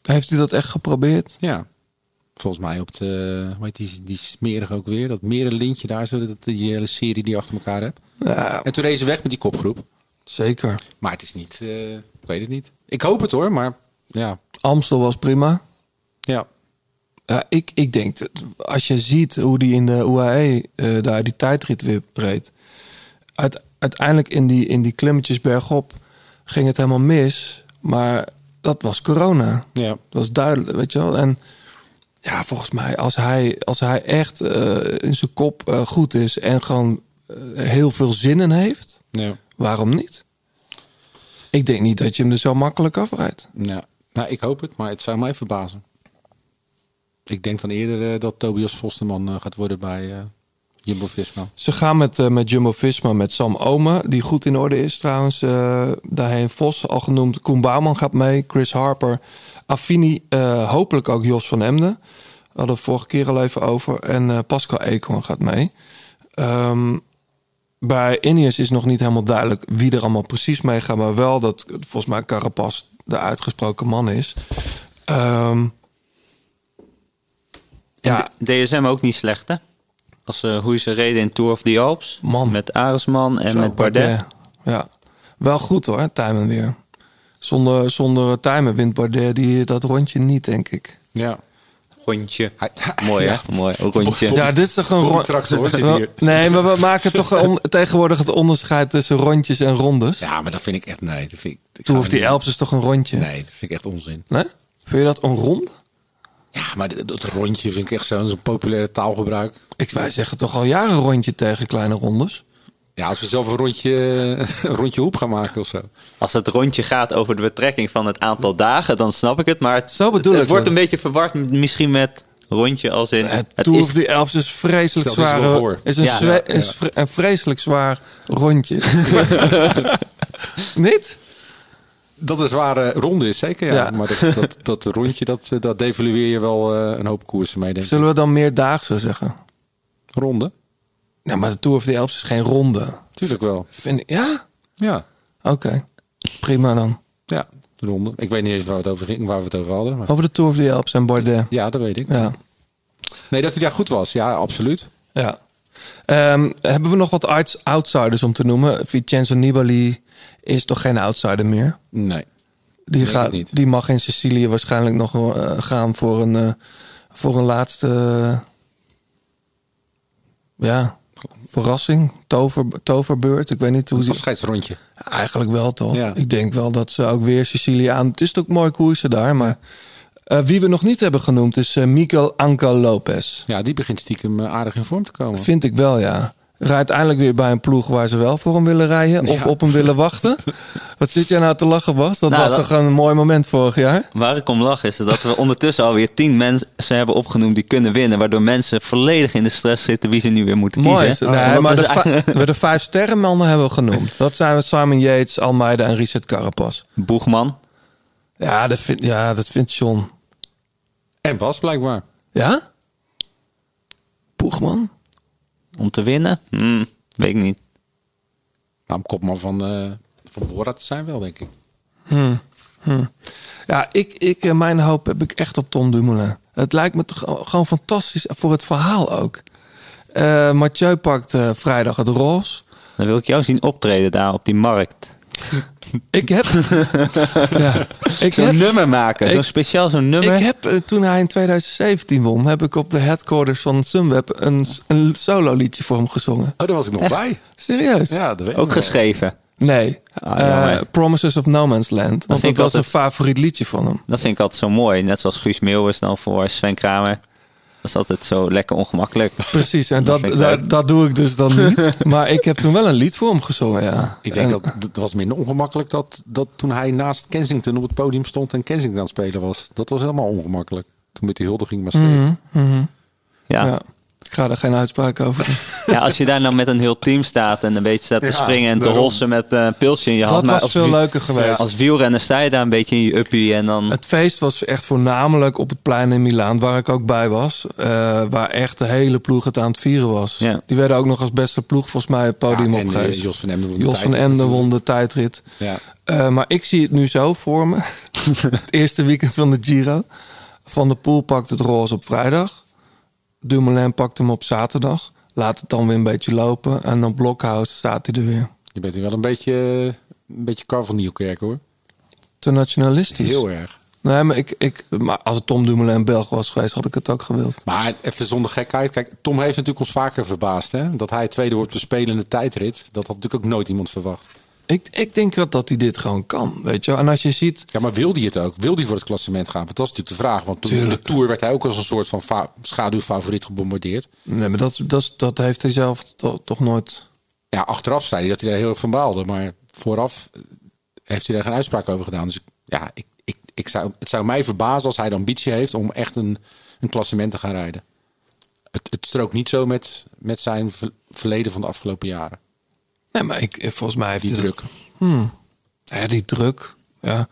Heeft hij dat echt geprobeerd? Ja. Volgens mij op de, hoe heet die, die smerig ook weer. Dat merenlintje daar, zo, dat, die hele serie die je achter elkaar hebt. Ja, En toen reed ze weg met die kopgroep. zeker. Maar het is niet, eh, ik weet het niet. Ik hoop het hoor, maar ja. Amstel was prima. Ja, Ja, ik, ik denk, dat als je ziet hoe die in de UAE eh, daar die tijdrit weer reed. Uit, uiteindelijk in die, in die klimmetjes bergop ging het helemaal mis. Maar dat was corona. ja. Dat was duidelijk, weet je wel. En ja, volgens mij, als hij, als hij echt eh, in zijn kop eh, goed is en gewoon eh, heel veel zin in heeft, ja. waarom niet? Ik denk niet dat je hem er zo makkelijk afrijdt. ja. Nou, ik hoop het, maar het zou mij verbazen. Ik denk dan eerder dat Tobias Vosterman gaat worden bij Jumbo-Visma. Ze gaan met, eh, met Jumbo Visma met Sam Omen, die goed in orde is trouwens. eh daarheen Vos, al genoemd. Koen Bouwman gaat mee, Chris Harper, Affini, eh, hopelijk ook Jos van Emden. We hadden het vorige keer al even over. En eh, Pascal Eekhoorn gaat mee. Ehm, bij Ineos is nog niet helemaal duidelijk wie er allemaal precies mee gaat. Maar wel dat volgens mij Carapaz de uitgesproken man is. Ehm, ja, DSM ook niet slecht, hè? Als eh, hoe ze reden in Tour of the Alps. Man. Met Aresman en Zo, met Bardet. Ja, wel goed hoor, Tijmen weer. Zonder, zonder Tijmen wint Bardet die, dat rondje niet, denk ik. Ja. Rondje. Mooi, hè? Mooi. Ook rondje. Ja, dit is toch een Bobby rond... Traxel, zit Wel- hier. Nee, maar we maken toch on- tegenwoordig het onderscheid tussen rondjes en rondes. ja, maar dat vind ik echt, nee. Dat vind ik, ik Tour ga of the niet- Alps is toch een rondje? Nee, dat vind ik echt onzin. Nee? Vind je dat een ronde? Ja, maar dat, rondje vind ik echt zo'n zo'n populaire taalgebruik. Ik, wij zeggen toch al jaren rondje tegen kleine rondes. Ja, als we zelf een rondje, een rondje hoep gaan maken of zo. Als het rondje gaat over de betrekking van het aantal dagen, dan snap ik het. Maar het, Zo bedoel het, ik wordt het. een beetje verward misschien met Rondje als in... Het het Tour is, of the Alps is vreselijk zwaar. voor. Is een, Ja. zwe- Ja, is een vreselijk zwaar rondje. Niet? Dat een zware ronde is, zeker. Ja. Ja. Maar dat, dat, dat rondje, dat, eh, dat devalueer je wel eh, een hoop koersen mee, denk ik. Zullen we dan meerdaagse zeggen? Ronde? Nou, maar de Tour of the Alps is geen ronde. Tuurlijk wel. Vind ik, ja? Ja, Oké. Prima dan. ja, de ronde. Ik weet niet eens waar, het over ging, waar we het over hadden. Maar... Over de Tour of the Alps en Bardet. Ja, dat weet ik. Ja. Nee, dat hij daar goed was. Ja, absoluut. ja. Ehm, hebben we nog wat outs- outsiders om te noemen? Vincenzo Nibali is toch geen outsider meer? Nee. Die, gaat, niet. die mag in Sicilië waarschijnlijk nog eh, gaan voor een, eh, voor een laatste eh, ja, verrassing, tover, toverbeurt. Ik weet niet hoe Een afscheidsrondje. Eigenlijk wel toch? Ja. Ik denk wel dat ze ook weer Sicilië aan... Het is ook mooi koersen daar, maar... wie we nog niet hebben genoemd is eh, Miguel Lopez. Ja, die begint stiekem aardig in vorm te komen. Vind ik wel, ja. Rijdt eindelijk weer bij een ploeg waar ze wel voor hem willen rijden. Of Ja. op hem willen wachten. Wat zit jij nou te lachen, Bas? Dat Nou, was dat- toch een mooi moment vorig jaar? waar ik om lach is dat we ondertussen alweer tien mensen hebben opgenoemd die kunnen winnen. Waardoor mensen volledig in de stress zitten wie ze nu weer moeten Mooi. kiezen. Nee, Want maar de, eigenlijk- we de vijf sterrenmannen hebben we genoemd. Dat zijn we Simon Yates, Almeida en Richard Carapaz. Boegman. Ja, dat vindt ja, dat vindt John. En Bas, blijkbaar. Ja? Poegman? Om te winnen? Hmm, weet ik niet. Nou, om kopman van, eh van Bora te zijn wel, denk ik. Ja, ik, ik, mijn hoop heb ik echt op Tom Dumoulin. Het lijkt me toch gewoon fantastisch voor het verhaal ook. Eh Mathieu pakt eh, vrijdag het roze. Dan wil ik jou zien optreden daar op die markt. Ik heb... ja, ik Zo'n heb, nummer maken. Zo'n speciaal zo'n nummer. ik heb eh, toen hij in 2017 won... heb ik op de headquarters van Sunweb een, een solo liedje voor hem gezongen. Oh, daar was ik nog bij. Serieus? Ja, dat weet ik ook geschreven. Nee. Ah, Eh. Promises of No Man's Land. Want vind dat ik was een altijd- favoriet liedje van hem. Dat vind ik altijd zo mooi. Net zoals Guus Meeuwis dan voor Sven Kramer. Dat is altijd zo lekker ongemakkelijk. Precies, en Dat dat, dat, doe ik dus dan niet. Maar ik heb toen wel een lied voor hem gezongen, ja. Ik denk En- dat het was minder ongemakkelijk dat, dat toen hij naast Kensington op het podium stond en Kensington aan het spelen was. Dat was helemaal ongemakkelijk. Toen met die huldiging Maastricht. Mhm, mhm. Ja. Ja. Ik ga er geen uitspraak over ja, als je daar nou met een heel team staat en een beetje staat te Ja, springen en te hossen met eh, een pilsje in je hand. Dat maar was als veel leuker geweest. Als wielrenner sta je daar een beetje in je uppie en dan... Het feest was echt voornamelijk op het plein in Milaan, waar ik ook bij was. eh, waar echt de hele ploeg het aan het vieren was. Ja. Die werden ook nog als beste ploeg volgens mij het podium Ja, en, opgegeven. eh, Jos van Emden won de Jos van Emden won de tijdrit. Ja. Eh, maar ik zie het nu zo voor me. het eerste weekend van de Giro. Van der Poel pakt het roze op vrijdag. Dumoulin pakt hem op zaterdag. Laat het dan weer een beetje lopen. En dan Blokhuis staat hij er weer. Je bent hier wel een beetje, een beetje Carl van Nieuwkerk hoor. Te nationalistisch. Heel erg. Nee, maar, ik, ik, maar als het Tom Dumoulin Belg was geweest, had ik het ook gewild. Maar even zonder gekheid. Kijk, Tom heeft natuurlijk ons vaker verbaasd. Hè? Dat hij tweede wordt bespelen in de tijdrit. Dat had natuurlijk ook nooit iemand verwacht. Ik, ik denk wel dat hij dit gewoon kan, weet je. En als je ziet... Ja, maar wil hij het ook? Wil hij voor het klassement gaan? Want dat is natuurlijk de vraag. Want toen in de. Tour werd hij ook als een soort van fa- schaduwfavoriet gebombardeerd. Nee, maar dat, dat, dat heeft hij zelf to- toch nooit... Ja, achteraf zei hij dat hij daar heel erg van baalde. Maar vooraf eh, heeft hij daar geen uitspraak over gedaan. Dus ik- ja, ik, ik, ik zou, het zou mij verbazen als hij de ambitie heeft om echt een, een klassement te gaan rijden. Het, het strookt niet zo met, met zijn ver- verleden van de afgelopen jaren. Nee, maar ik, volgens mij heeft Die druk. Ja, die druk. Ja.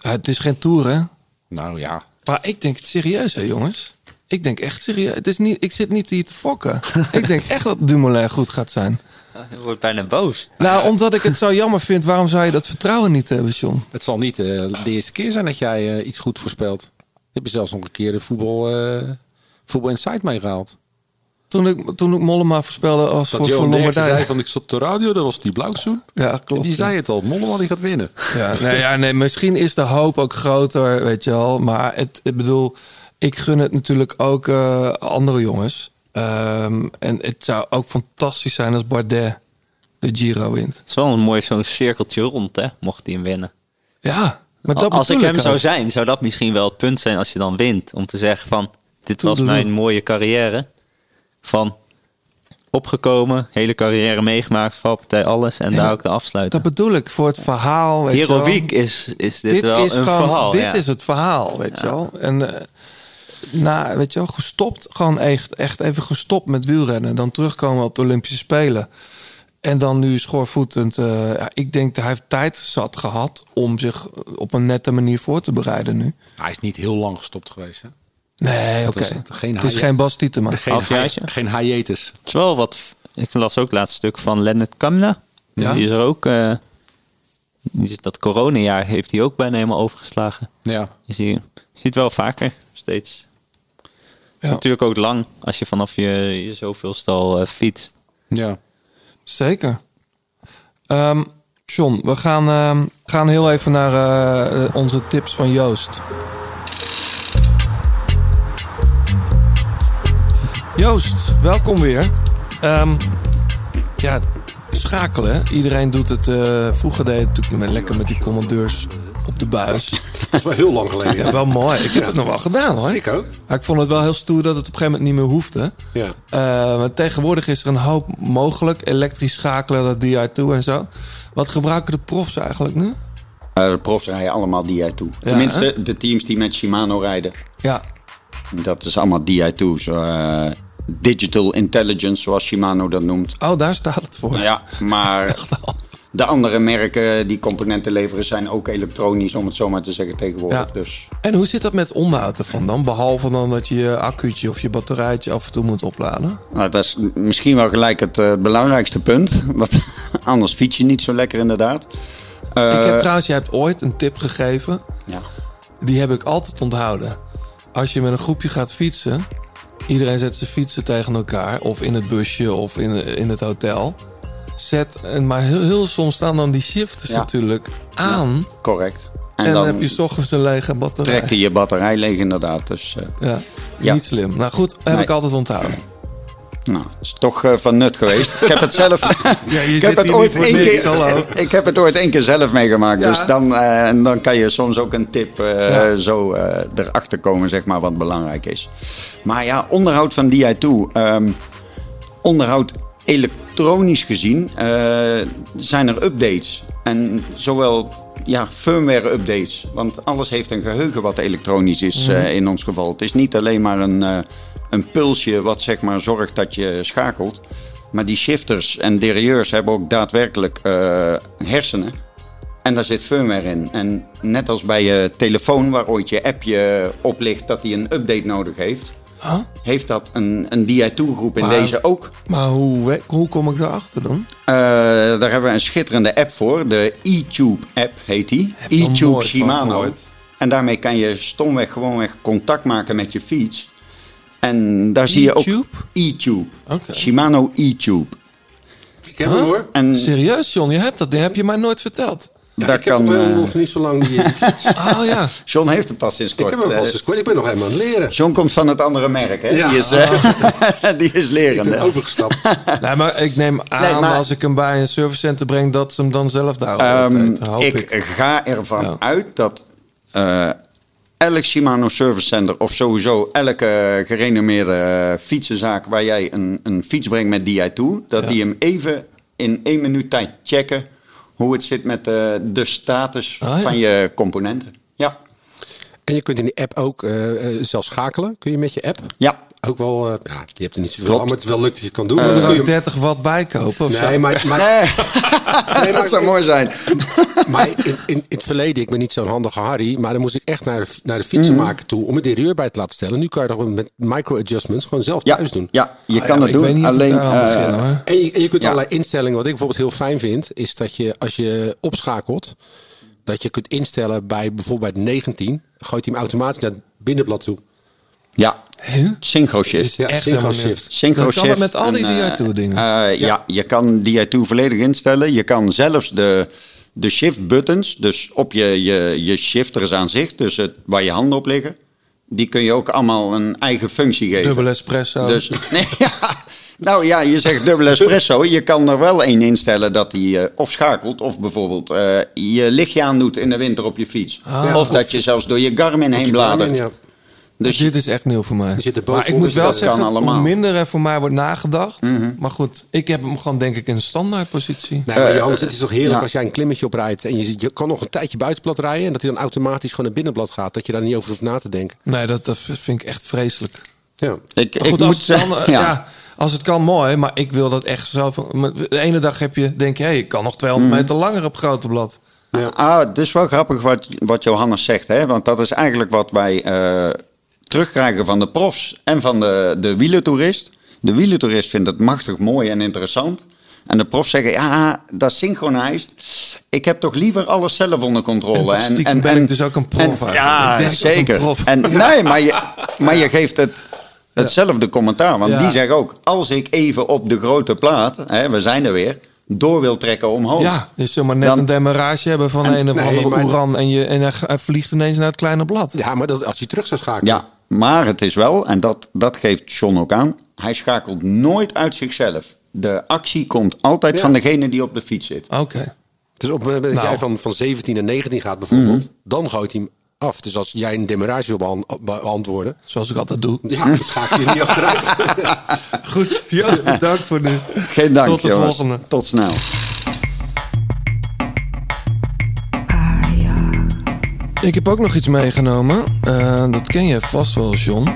Het is geen tour, hè? Nou ja, Maar ik denk het serieus, hè, jongens. Ik denk echt serieus. Het is niet, ik zit niet hier te fokken. ik denk echt dat Dumoulin goed gaat zijn. Je wordt bijna boos. Nou, omdat ik het zo jammer vind, waarom zou je dat vertrouwen niet hebben, John? het zal niet eh, de eerste keer zijn dat jij eh, iets goed voorspelt. Heb je zelfs nog een keer de voetbal, eh voetbal Insight meegehaald. Toen ik, toen ik Mollema voorspelde als Dat voor, voor Johan Derksen zei van ik zat op de radio, dat was die blauwzoen. Ja, klopt. Die ja. zei het al, Mollema die gaat winnen. Ja, nee, ja, nee, misschien is de hoop ook groter, weet je wel. Maar het, ik bedoel, ik gun het natuurlijk ook eh, andere jongens. Ehm, en het zou ook fantastisch zijn als Bardet de Giro wint. Het is wel een mooi zo'n cirkeltje rond, hè, mocht hij hem winnen. Ja, maar dat als ik hem zou zijn, zou dat misschien wel het punt zijn als je dan wint. Om te zeggen van, dit was mijn mooie carrière. Van opgekomen, hele carrière meegemaakt, valpartij, alles. En Ja, daar ook de afsluiten. Dat bedoel ik voor het verhaal. Weet je wel. Heroïek is, is dit, dit wel is een gewoon, verhaal. Dit ja. is het verhaal, weet je wel. En eh, na, weet je wel, gestopt. Gewoon echt, echt even gestopt met wielrennen. Dan terugkomen op de Olympische Spelen. En dan nu schoorvoetend. eh, ja, ik denk dat hij heeft tijd zat gehad om zich op een nette manier voor te bereiden nu. Hij is niet heel lang gestopt geweest. Hè? Nee, oké. het. Geen Het is geen Bas Tietema. Geen, geen hiatus. Het is wel wat. Ik las ook het laatste stuk van Lennart Kamna. Ja? Die is er ook. eh, die is, dat coronajaar heeft hij ook bijna helemaal overgeslagen. Ja. Je ziet, je ziet wel vaker steeds. Het is Ja. natuurlijk ook lang als je vanaf je, je zoveelste al eh, fietst. ja. Zeker. Ehm John, we gaan, ehm, gaan heel even naar eh, onze tips van Joost. Joost, welkom weer. Ehm, ja, schakelen. Iedereen doet het. eh, vroeger deed het natuurlijk met, lekker met die commandeurs op de buis. Dat is wel heel lang geleden. Ja, wel mooi. Ik heb het nog wel gedaan hoor. Ik ook. Maar ik vond het wel heel stoer dat het op een gegeven moment niet meer hoefde. Ja. Eh, maar tegenwoordig is er een hoop mogelijk. Elektrisch schakelen, dat DI2 en zo. Wat gebruiken de profs eigenlijk nu? Eh, de profs rijden allemaal DI toe. Ja, Tenminste, de teams die met Shimano rijden. Ja, Dat is allemaal DI2. Eh, digital Intelligence, zoals Shimano dat noemt. oh, daar staat het voor. Ja, maar de andere merken die componenten leveren zijn ook elektronisch, om het zo maar te zeggen tegenwoordig. Ja. Dus En hoe zit dat met onderhoud ervan dan? Behalve dan dat je je accuutje of je batterijtje af en toe moet opladen. nou, dat is misschien wel gelijk het eh, belangrijkste punt. Want anders fiets je niet zo lekker inderdaad. Eh, ik heb trouwens, jij hebt ooit een tip gegeven. ja. Die heb ik altijd onthouden. Als je met een groepje gaat fietsen, iedereen zet zijn fietsen tegen elkaar, of in het busje of in, in het hotel. Zet, en maar heel, heel soms staan dan die shifters Ja. natuurlijk aan. Correct. En, En, dan, heb je 's ochtends een lege batterij. trekt hij je batterij leeg inderdaad. Dus eh, Ja, Ja. niet slim. Nou goed, heb Nee. ik altijd onthouden. Nou, is toch eh, van nut geweest. Ik heb het zelf. Ja, je ik heb het ooit één keer. Ik heb het ooit één keer zelf meegemaakt. Ja. Dus dan, eh, en dan kan je soms ook een tip eh, Ja. zo erachter komen, zeg maar, wat belangrijk is. Maar ja, onderhoud van DI2. ehm, onderhoud elektronisch gezien zijn er updates. En zowel ja, firmware updates. Want alles heeft een geheugen wat elektronisch is Mhm. in ons geval. Het is niet alleen maar een, een pulsje wat zeg maar zorgt dat je schakelt. Maar die shifters en derailleurs hebben ook daadwerkelijk eh, hersenen. En daar zit firmware in. En net als bij je telefoon, waar ooit je appje op ligt dat die een update nodig heeft, Huh? heeft dat een, een DI2-groep in deze ook. Maar hoe, hoe kom ik daarachter dan? Eh, daar hebben we een schitterende app voor. De e-Tube-app heet die. E-Tube Shimano. En daarmee kan je stomweg gewoonweg contact maken met je fiets. En daar zie je ook E-Tube? Shimano e-Tube. Ik heb hem hoor. En Serieus, John, je hebt dat. Die heb je mij nooit verteld. Ja, daar ik heb kan. nog, helemaal eh, nog niet zo lang die, fiets. Oh ja. John heeft hem pas sinds ik kort. heb hem pas eens kwijt. Ik ben nog helemaal aan het leren. John komt van het andere merk, hè? Ja. Die, is, eh, die is Ik lerende. ben overgestapt. Nee, maar ik neem aan Nee, maar- als ik hem bij een servicecenter breng, dat ze hem dan zelf daar hoop ik, ik. ga ervan Ja. uit dat eh, elk Shimano Service Center of sowieso elke gerenommeerde eh, fietsenzaak waar jij een, een fiets brengt met DI2, dat Ja. die hem even in één minuut tijd checken hoe het zit met eh, de status Ah, ja. van je componenten. Ja, En je kunt in die app ook eh, zelf schakelen. Kun je met je app? ja. Ook wel, eh, ja, je hebt er niet zoveel aan, maar het is wel leuk dat je het kan doen. Ik dan kun je, 30 watt bijkopen of nee, zo? maar, maar, Nee, dat zou mooi zijn. maar in, in, in het verleden, ik ben niet zo'n handige Harry, maar dan moest ik echt naar de, naar de fietsenmaker toe om een derailleur bij te laten stellen. Nu kan je dat met micro-adjustments gewoon zelf Ja, thuis doen. ja je Ah, kan ja, het ik weet doen. Alleen eh, begin, hoor. En je, en je kunt Ja. allerlei instellingen. Wat ik bijvoorbeeld heel fijn vind, is dat je als je opschakelt, dat je kunt instellen bij bijvoorbeeld 19, gooit hij hem automatisch naar het binnenblad toe. Ja, Huh? synchro shift. Ja, synchro shift. Synchro Dan kan het shift met al die en, eh, DI2-dingen. eh, ja. je kan DI2 volledig instellen. Je kan zelfs de, de shift buttons, dus op je, je, je shifters aan zich, dus het, waar je handen op liggen, die kun je ook allemaal een eigen functie geven. Dubbel espresso. Dus, nee, ja, nou ja, je zegt dubbel espresso. Je kan er wel één instellen dat hij eh, of schakelt of bijvoorbeeld eh, je lichtje aandoet in de winter op je fiets. Ah. of dat je zelfs door je Garmin heen Je bladert. Garmin, ja. Dus dit is echt nieuw voor mij. zit er Maar ik moet dus wel zeggen, allemaal. minder er voor mij wordt nagedacht. Mhm. Maar goed, ik heb hem gewoon denk ik in een standaardpositie. Nee, maar Eh, Johannes, het is toch heerlijk ja. als jij een klimmetje oprijdt en je, je kan nog een tijdje buitenblad rijden en dat hij dan automatisch gewoon naar binnenblad gaat. Dat je daar niet over hoeft na te denken. Nee, dat, dat vind ik echt vreselijk. Ja. Ik, ik moet als, het kan, zeggen, eh, ja. ja. als het kan, mooi. Maar ik wil dat echt maar De ene dag heb je, denk je, hé, ik kan nog 200 Mhm. meter langer op grote blad. Ah, het is wel grappig wat, wat Johannes zegt. Hè? Want dat is eigenlijk wat wij eh, terugkrijgen van de profs en van de, de wielentoerist. De wielentoerist vindt het machtig mooi en interessant. En de profs zeggen, ja, dat synchronized. Ik heb toch liever alles zelf onder controle. En toch stiekem ben ik dus ook een prof en-. Ja, Ik zeker. prof. En, nee, maar je, maar je geeft het hetzelfde commentaar. Want Ja. die zeggen ook, als ik even op de grote plaat, hè, we zijn er weer, door wil trekken omhoog. Ja, je zult maar net Dan- een demarrage hebben van een of nee, andere Oeran en, je, en hij, hij vliegt ineens naar het kleine blad. Ja, maar dat, als je terug zou schakelen. Ja, maar het is wel, en dat, dat geeft John ook aan, hij schakelt nooit uit zichzelf. De actie komt altijd Ja. van degene die op de fiets zit. Oké. Dus op het moment dat Nou. jij van, van 17 naar 19 gaat bijvoorbeeld, Mhm. dan gooit hij hem af. Dus als jij een demarrage wil beantwoorden, Zoals ik altijd doe. ja, dan schakel je niet achteruit. Goed, Joost, bedankt voor nu. Geen dank, Tot de jongens. volgende. Tot snel. Ik heb ook nog iets meegenomen. Eh, dat ken je vast wel, John.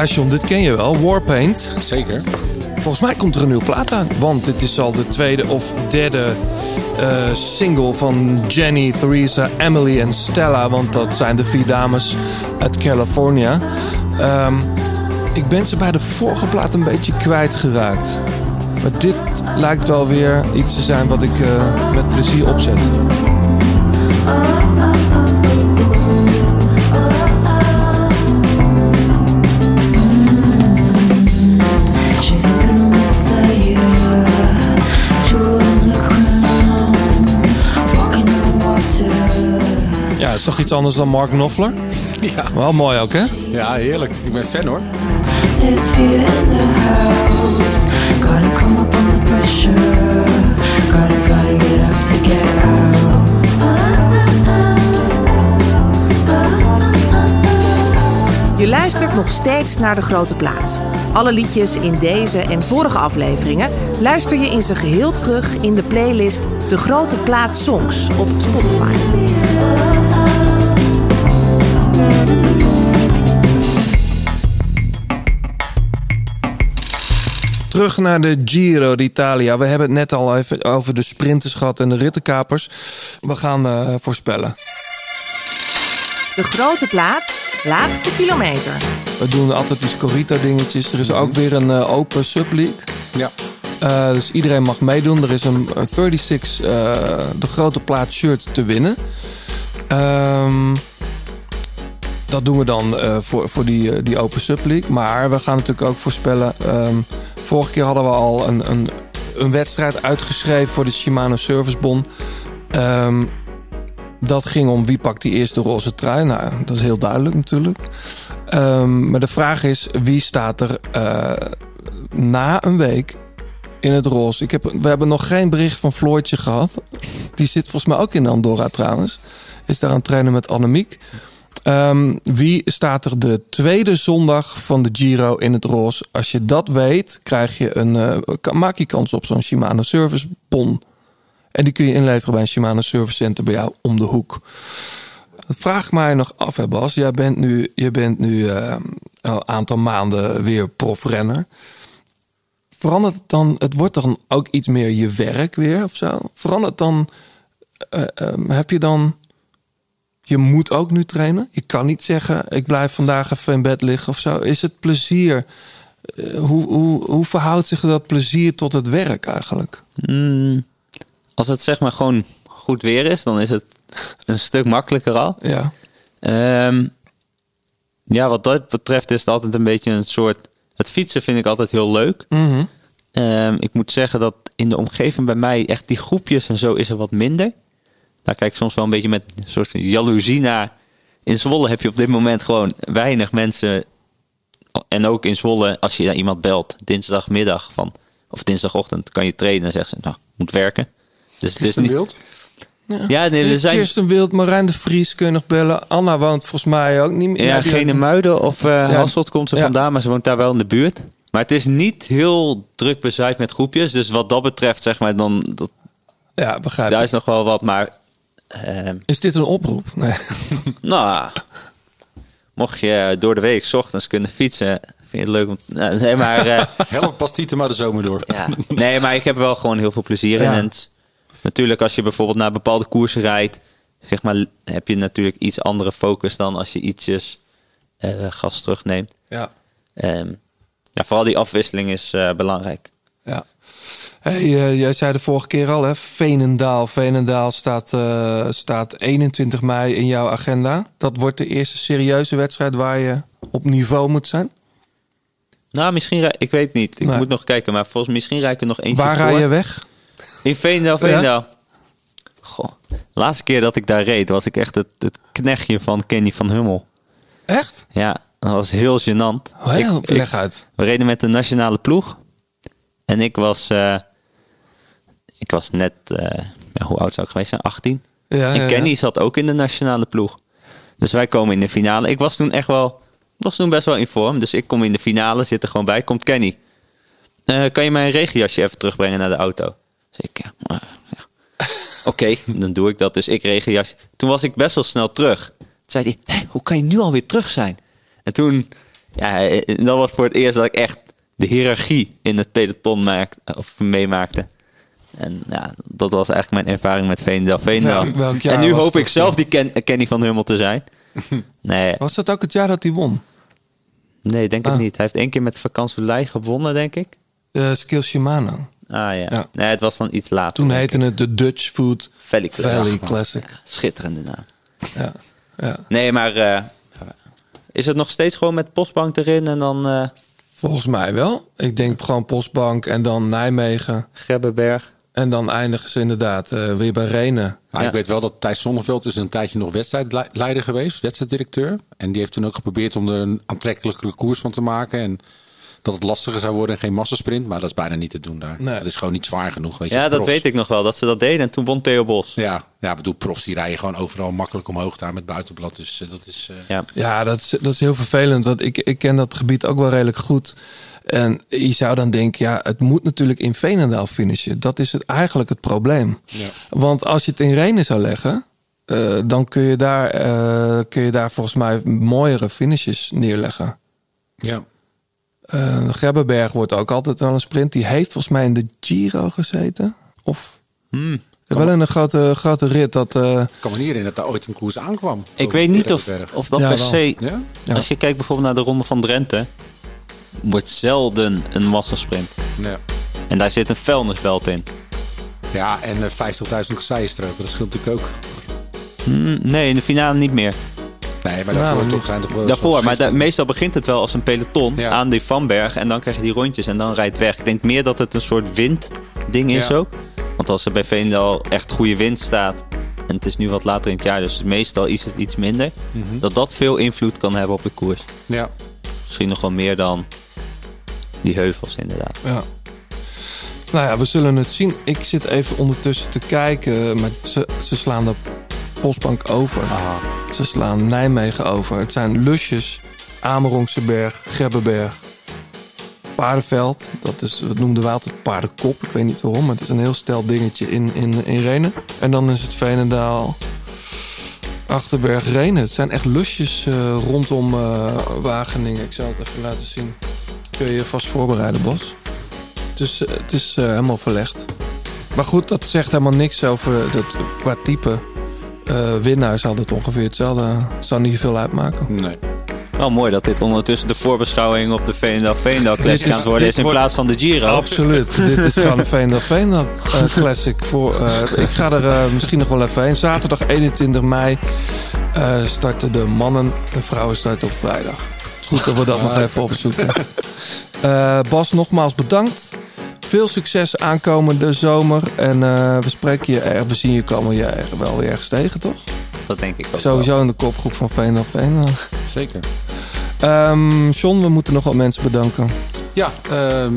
Ja, John, dit ken je wel. Warpaint. Zeker. Volgens mij komt er een nieuwe plaat aan. Want dit is al de tweede of derde eh, single van Jenny, Theresa, Emily en Stella. Want dat zijn de vier dames uit California. Ehm, ik ben ze bij de vorige plaat een beetje kwijtgeraakt. Maar dit lijkt wel weer iets te zijn wat ik eh, met plezier opzet. Is toch iets anders dan Mark Knopfler? Ja. Wel mooi ook, hè? ja, heerlijk. Ik ben fan hoor. There's fear in the house. Gotta come up under pressure. Gotta, gotta get up to get out. Je luistert nog steeds naar De Grote Plaats. Alle liedjes in deze en vorige afleveringen luister je in zijn geheel terug in de playlist De Grote Plaats Songs op Spotify. Terug naar de Giro d'Italia. We hebben het net al even over de sprinters gehad en de rittenkapers. We gaan eh, voorspellen. De Grote Plaats, laatste kilometer. We doen altijd die Scorito dingetjes. Er is ook weer een eh, open subleague. Ja. Eh, dus iedereen mag meedoen. Er is een, een 36 eh, de grote plaats shirt te winnen. Ehm, dat doen we dan eh, voor, voor die, eh, die open subleague. Maar we gaan natuurlijk ook voorspellen. ehm, vorige keer hadden we al een, een, een wedstrijd uitgeschreven voor de Shimano Servicebon. Ehm, dat ging om wie pakt die eerste roze trui. Nou, dat is heel duidelijk natuurlijk. Ehm, maar de vraag is, wie staat er eh, na een week in het roze? Ik heb, we hebben nog geen bericht van Floortje gehad. Die zit volgens mij ook in Andorra trouwens. Is daar aan het trainen met Annemiek. Ehm, wie staat er de tweede zondag van de Giro in het roze? Als je dat weet, krijg je een, eh, maak je kans op zo'n Shimano Service Bon. En die kun je inleveren bij een Shimano Service Center bij jou om de hoek. Vraag mij nog af, hè Bas. Jij bent nu, je bent nu eh, een aantal maanden weer profrenner. Verandert het dan, het wordt dan ook iets meer je werk weer of zo? Verandert dan, eh, ehm, heb je dan Je moet ook nu trainen. Je kan niet zeggen, ik blijf vandaag even in bed liggen of zo. Is het plezier? Eh, hoe, hoe, hoe verhoudt zich dat plezier tot het werk eigenlijk? Mm, als het zeg maar gewoon goed weer is, dan is het een stuk makkelijker al. Ja. Ehm, ja, wat dat betreft is het altijd een beetje een soort... Het fietsen vind ik altijd heel leuk. Mhm. Ehm, ik moet zeggen dat in de omgeving bij mij echt die groepjes en zo is er wat minder. Daar kijk ik soms wel een beetje met een soort jaloezie naar. In Zwolle heb je op dit moment gewoon weinig mensen. En ook in Zwolle, als je naar iemand belt, dinsdagmiddag van, of dinsdagochtend, kan je trainen en zeggen ze, nou, moet werken. Dus het is niet. Wild? Ja, nee, er zijn. Kirsten Wild, Marijn de Vries kun je nog bellen. Anna woont volgens mij ook niet meer. Ja, die- geen Muiden of eh Ja. Hasselt komt ze Ja. vandaan, maar ze woont daar wel in de buurt. Maar het is niet heel druk bezaaid met groepjes. Dus wat dat betreft, zeg maar, dan. Dat, Ja, begrijp daar ik. is nog wel wat, maar. Ehm, Is dit een oproep? Nee. nou, mocht je door de week 's ochtends kunnen fietsen, vind je het leuk om. nou, Nee, maar. eh, Help pas Tieten maar de zomer door. ja. Nee, maar ik heb wel gewoon heel veel plezier Ja. in. En het- natuurlijk, als je bijvoorbeeld naar bepaalde koersen rijdt, zeg maar, heb je natuurlijk iets andere focus dan als je ietsjes eh, gas terugneemt. Ja. Ehm, ja, vooral die afwisseling is eh, belangrijk. Ja. Hey, eh, jij zei de vorige keer al, hè? Veenendaal. Veenendaal staat, eh, staat 21 mei in jouw agenda. Dat wordt de eerste serieuze wedstrijd waar je op niveau moet zijn. Nou, misschien, rij- ik weet niet. Ik Nee. moet nog kijken, maar volgens misschien rij ik er nog eentje waar voor. rij je weg? In Veenendaal, Veenendaal. Goh, laatste keer dat ik daar reed, was ik echt het, het knechtje van Kenny van Hummel. Echt? Ja, dat was heel gênant. Oh, ja, Ik- leg ik- uit. We reden met de nationale ploeg. En ik was, eh, ik was net, eh, ja, hoe oud zou ik geweest zijn? 18. Ja, en Kenny zat ook in de nationale ploeg. Dus wij komen in de finale. Ik was toen echt wel, was toen best wel in vorm. Dus ik kom in de finale, zit er gewoon bij. Komt Kenny. Eh, kan je mijn regenjasje even terugbrengen naar de auto? Dus ik, ja, ja. Oké, dan doe ik dat. Dus ik regenjasje. Toen was ik best wel snel terug. Toen zei hij, "Hé, hoe kan je nu alweer terug zijn? En toen, ja, eh, dat was voor het eerst dat ik echt de hiërarchie in het peloton maakte, of meemaakte. En ja, dat was eigenlijk mijn ervaring met Veenendaal. Veenendaal. En nu hoop ik zelf die Ken- Kenny van Hummel te zijn. Nee, Was dat ook het jaar dat hij won? nee, denk Ah. het niet. Hij heeft één keer met Vakansolei gewonnen, denk ik. Uh, Skill Shimano. Ah ja. Ja. Nee, het was dan iets later. Toen heette het de Dutch Food Valley Classic. Valley Ja, Classic. Schitterende naam. Ja. ja. Nee, maar eh, is het nog steeds gewoon met postbank erin en dan eh Volgens mij wel. Ik denk gewoon Postbank en dan Nijmegen. Gebbenberg? En dan eindigen ze inderdaad eh, weer bij Renen. Maar ik weet wel dat Thijs Zonneveld is een tijdje nog wedstrijdleider geweest, wedstrijddirecteur. En die heeft toen ook geprobeerd om er een aantrekkelijkere koers van te maken. En dat het lastiger zou worden en geen massasprint. Maar dat is bijna niet te doen daar. Nee. Dat is gewoon niet zwaar genoeg. Weet je. Ja, dat weet ik nog wel, dat ze dat deden. En toen won Theo Bos. Ja, ja, ik bedoel, profs die rijden gewoon overal makkelijk omhoog daar met buitenblad. Dus eh, dat is... eh, Ja. Ja, dat is, dat is heel vervelend. Want ik, ik ken dat gebied ook wel redelijk goed. En je zou dan denken, ja, het moet natuurlijk in Veenendaal finishen. Dat is het, eigenlijk het probleem. Ja. Want als je het in Renen zou leggen, eh, dan kun je, daar, eh, kun je daar volgens mij mooiere finishes neerleggen. ja. Eh Grebbeberg wordt ook altijd wel een sprint. Die heeft volgens mij in de Giro gezeten. Of Hmm. wel in een grote, grote rit. Dat, eh, Ik kan me niet herinneren dat daar ooit een koers aankwam. Ik weet niet of, of dat Ja, per se... Ja? Ja. Als je kijkt bijvoorbeeld naar de Ronde van Drenthe... wordt zelden een massasprint. Ja. En daar zit een vuilnisbelt in. Ja, en eh, 50.000 kasseienstroken, dat scheelt natuurlijk ook. Hmm, nee, in de finale niet meer. Nee, maar daarvoor maar toch zijn toch wel... Daarvoor, maar da- 17. meestal begint het wel als een peloton Ja. aan die Vanberg. En dan krijg je die rondjes en dan rijdt het weg. Ik denk meer dat het een soort windding is Ja. ook. Want als er bij Veenendaal echt goede wind staat... en het is nu wat later in het jaar, dus meestal is het iets minder... Mhm. dat dat veel invloed kan hebben op de koers. Ja. Misschien nog wel meer dan die heuvels inderdaad. Ja. Nou ja, we zullen het zien. Ik zit even ondertussen te kijken. Maar ze, ze slaan de Postbank over. Ze slaan Nijmegen over. Het zijn Lusjes, Amerongse Berg, Grebbeberg, Paardenveld. Dat is, dat noemden we altijd paardenkop. Ik weet niet waarom, maar het is een heel stel dingetje in, in, in Renen. En dan is het Veenendaal, Achterberg, Renen. Het zijn echt lusjes eh, rondom eh, Wageningen. Ik zal het even laten zien. Kun je je vast voorbereiden, Bos. Het is, het is eh, helemaal verlegd. Maar goed, dat zegt helemaal niks over dat, qua type. Eh, winnaar zal het ongeveer hetzelfde. Zou niet veel uitmaken. Nee. Wel mooi dat dit ondertussen de voorbeschouwing op de Veendal Veendal Dit Classic is- aan het worden is in wordt- plaats van de Giro. Absoluut. Dit is gewoon een Veendal Veendal eh, Classic. Voor, eh, ik ga er eh, misschien nog wel even heen. Zaterdag 21 mei eh, starten de mannen. De vrouwen starten op vrijdag. Het is goed dat we dat nog even opzoeken. Eh, Bas, nogmaals bedankt. Veel succes aankomende zomer. En eh, we spreken je er, we zien je komen je er wel weer ergens tegen, toch? Dat denk ik ook Sowieso in de kopgroep van Veendal Veendal. Zeker. Ehm John, we moeten nog wat mensen bedanken. Ja, ehm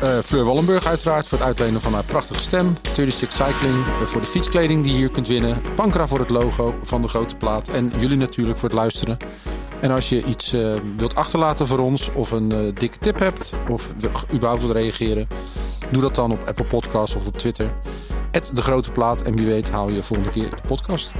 eh, Fleur Wallenburg uiteraard voor het uitlenen van haar prachtige stem. 36 Cycling eh, voor de fietskleding die je hier kunt winnen. Pankra voor het logo van de grote plaat. En jullie natuurlijk voor het luisteren. En als je iets eh, wilt achterlaten voor ons of een eh, dikke tip hebt of überhaupt wilt reageren, doe dat dan op Apple Podcasts of op Twitter. de grote plaat en wie weet haal je volgende keer de podcast.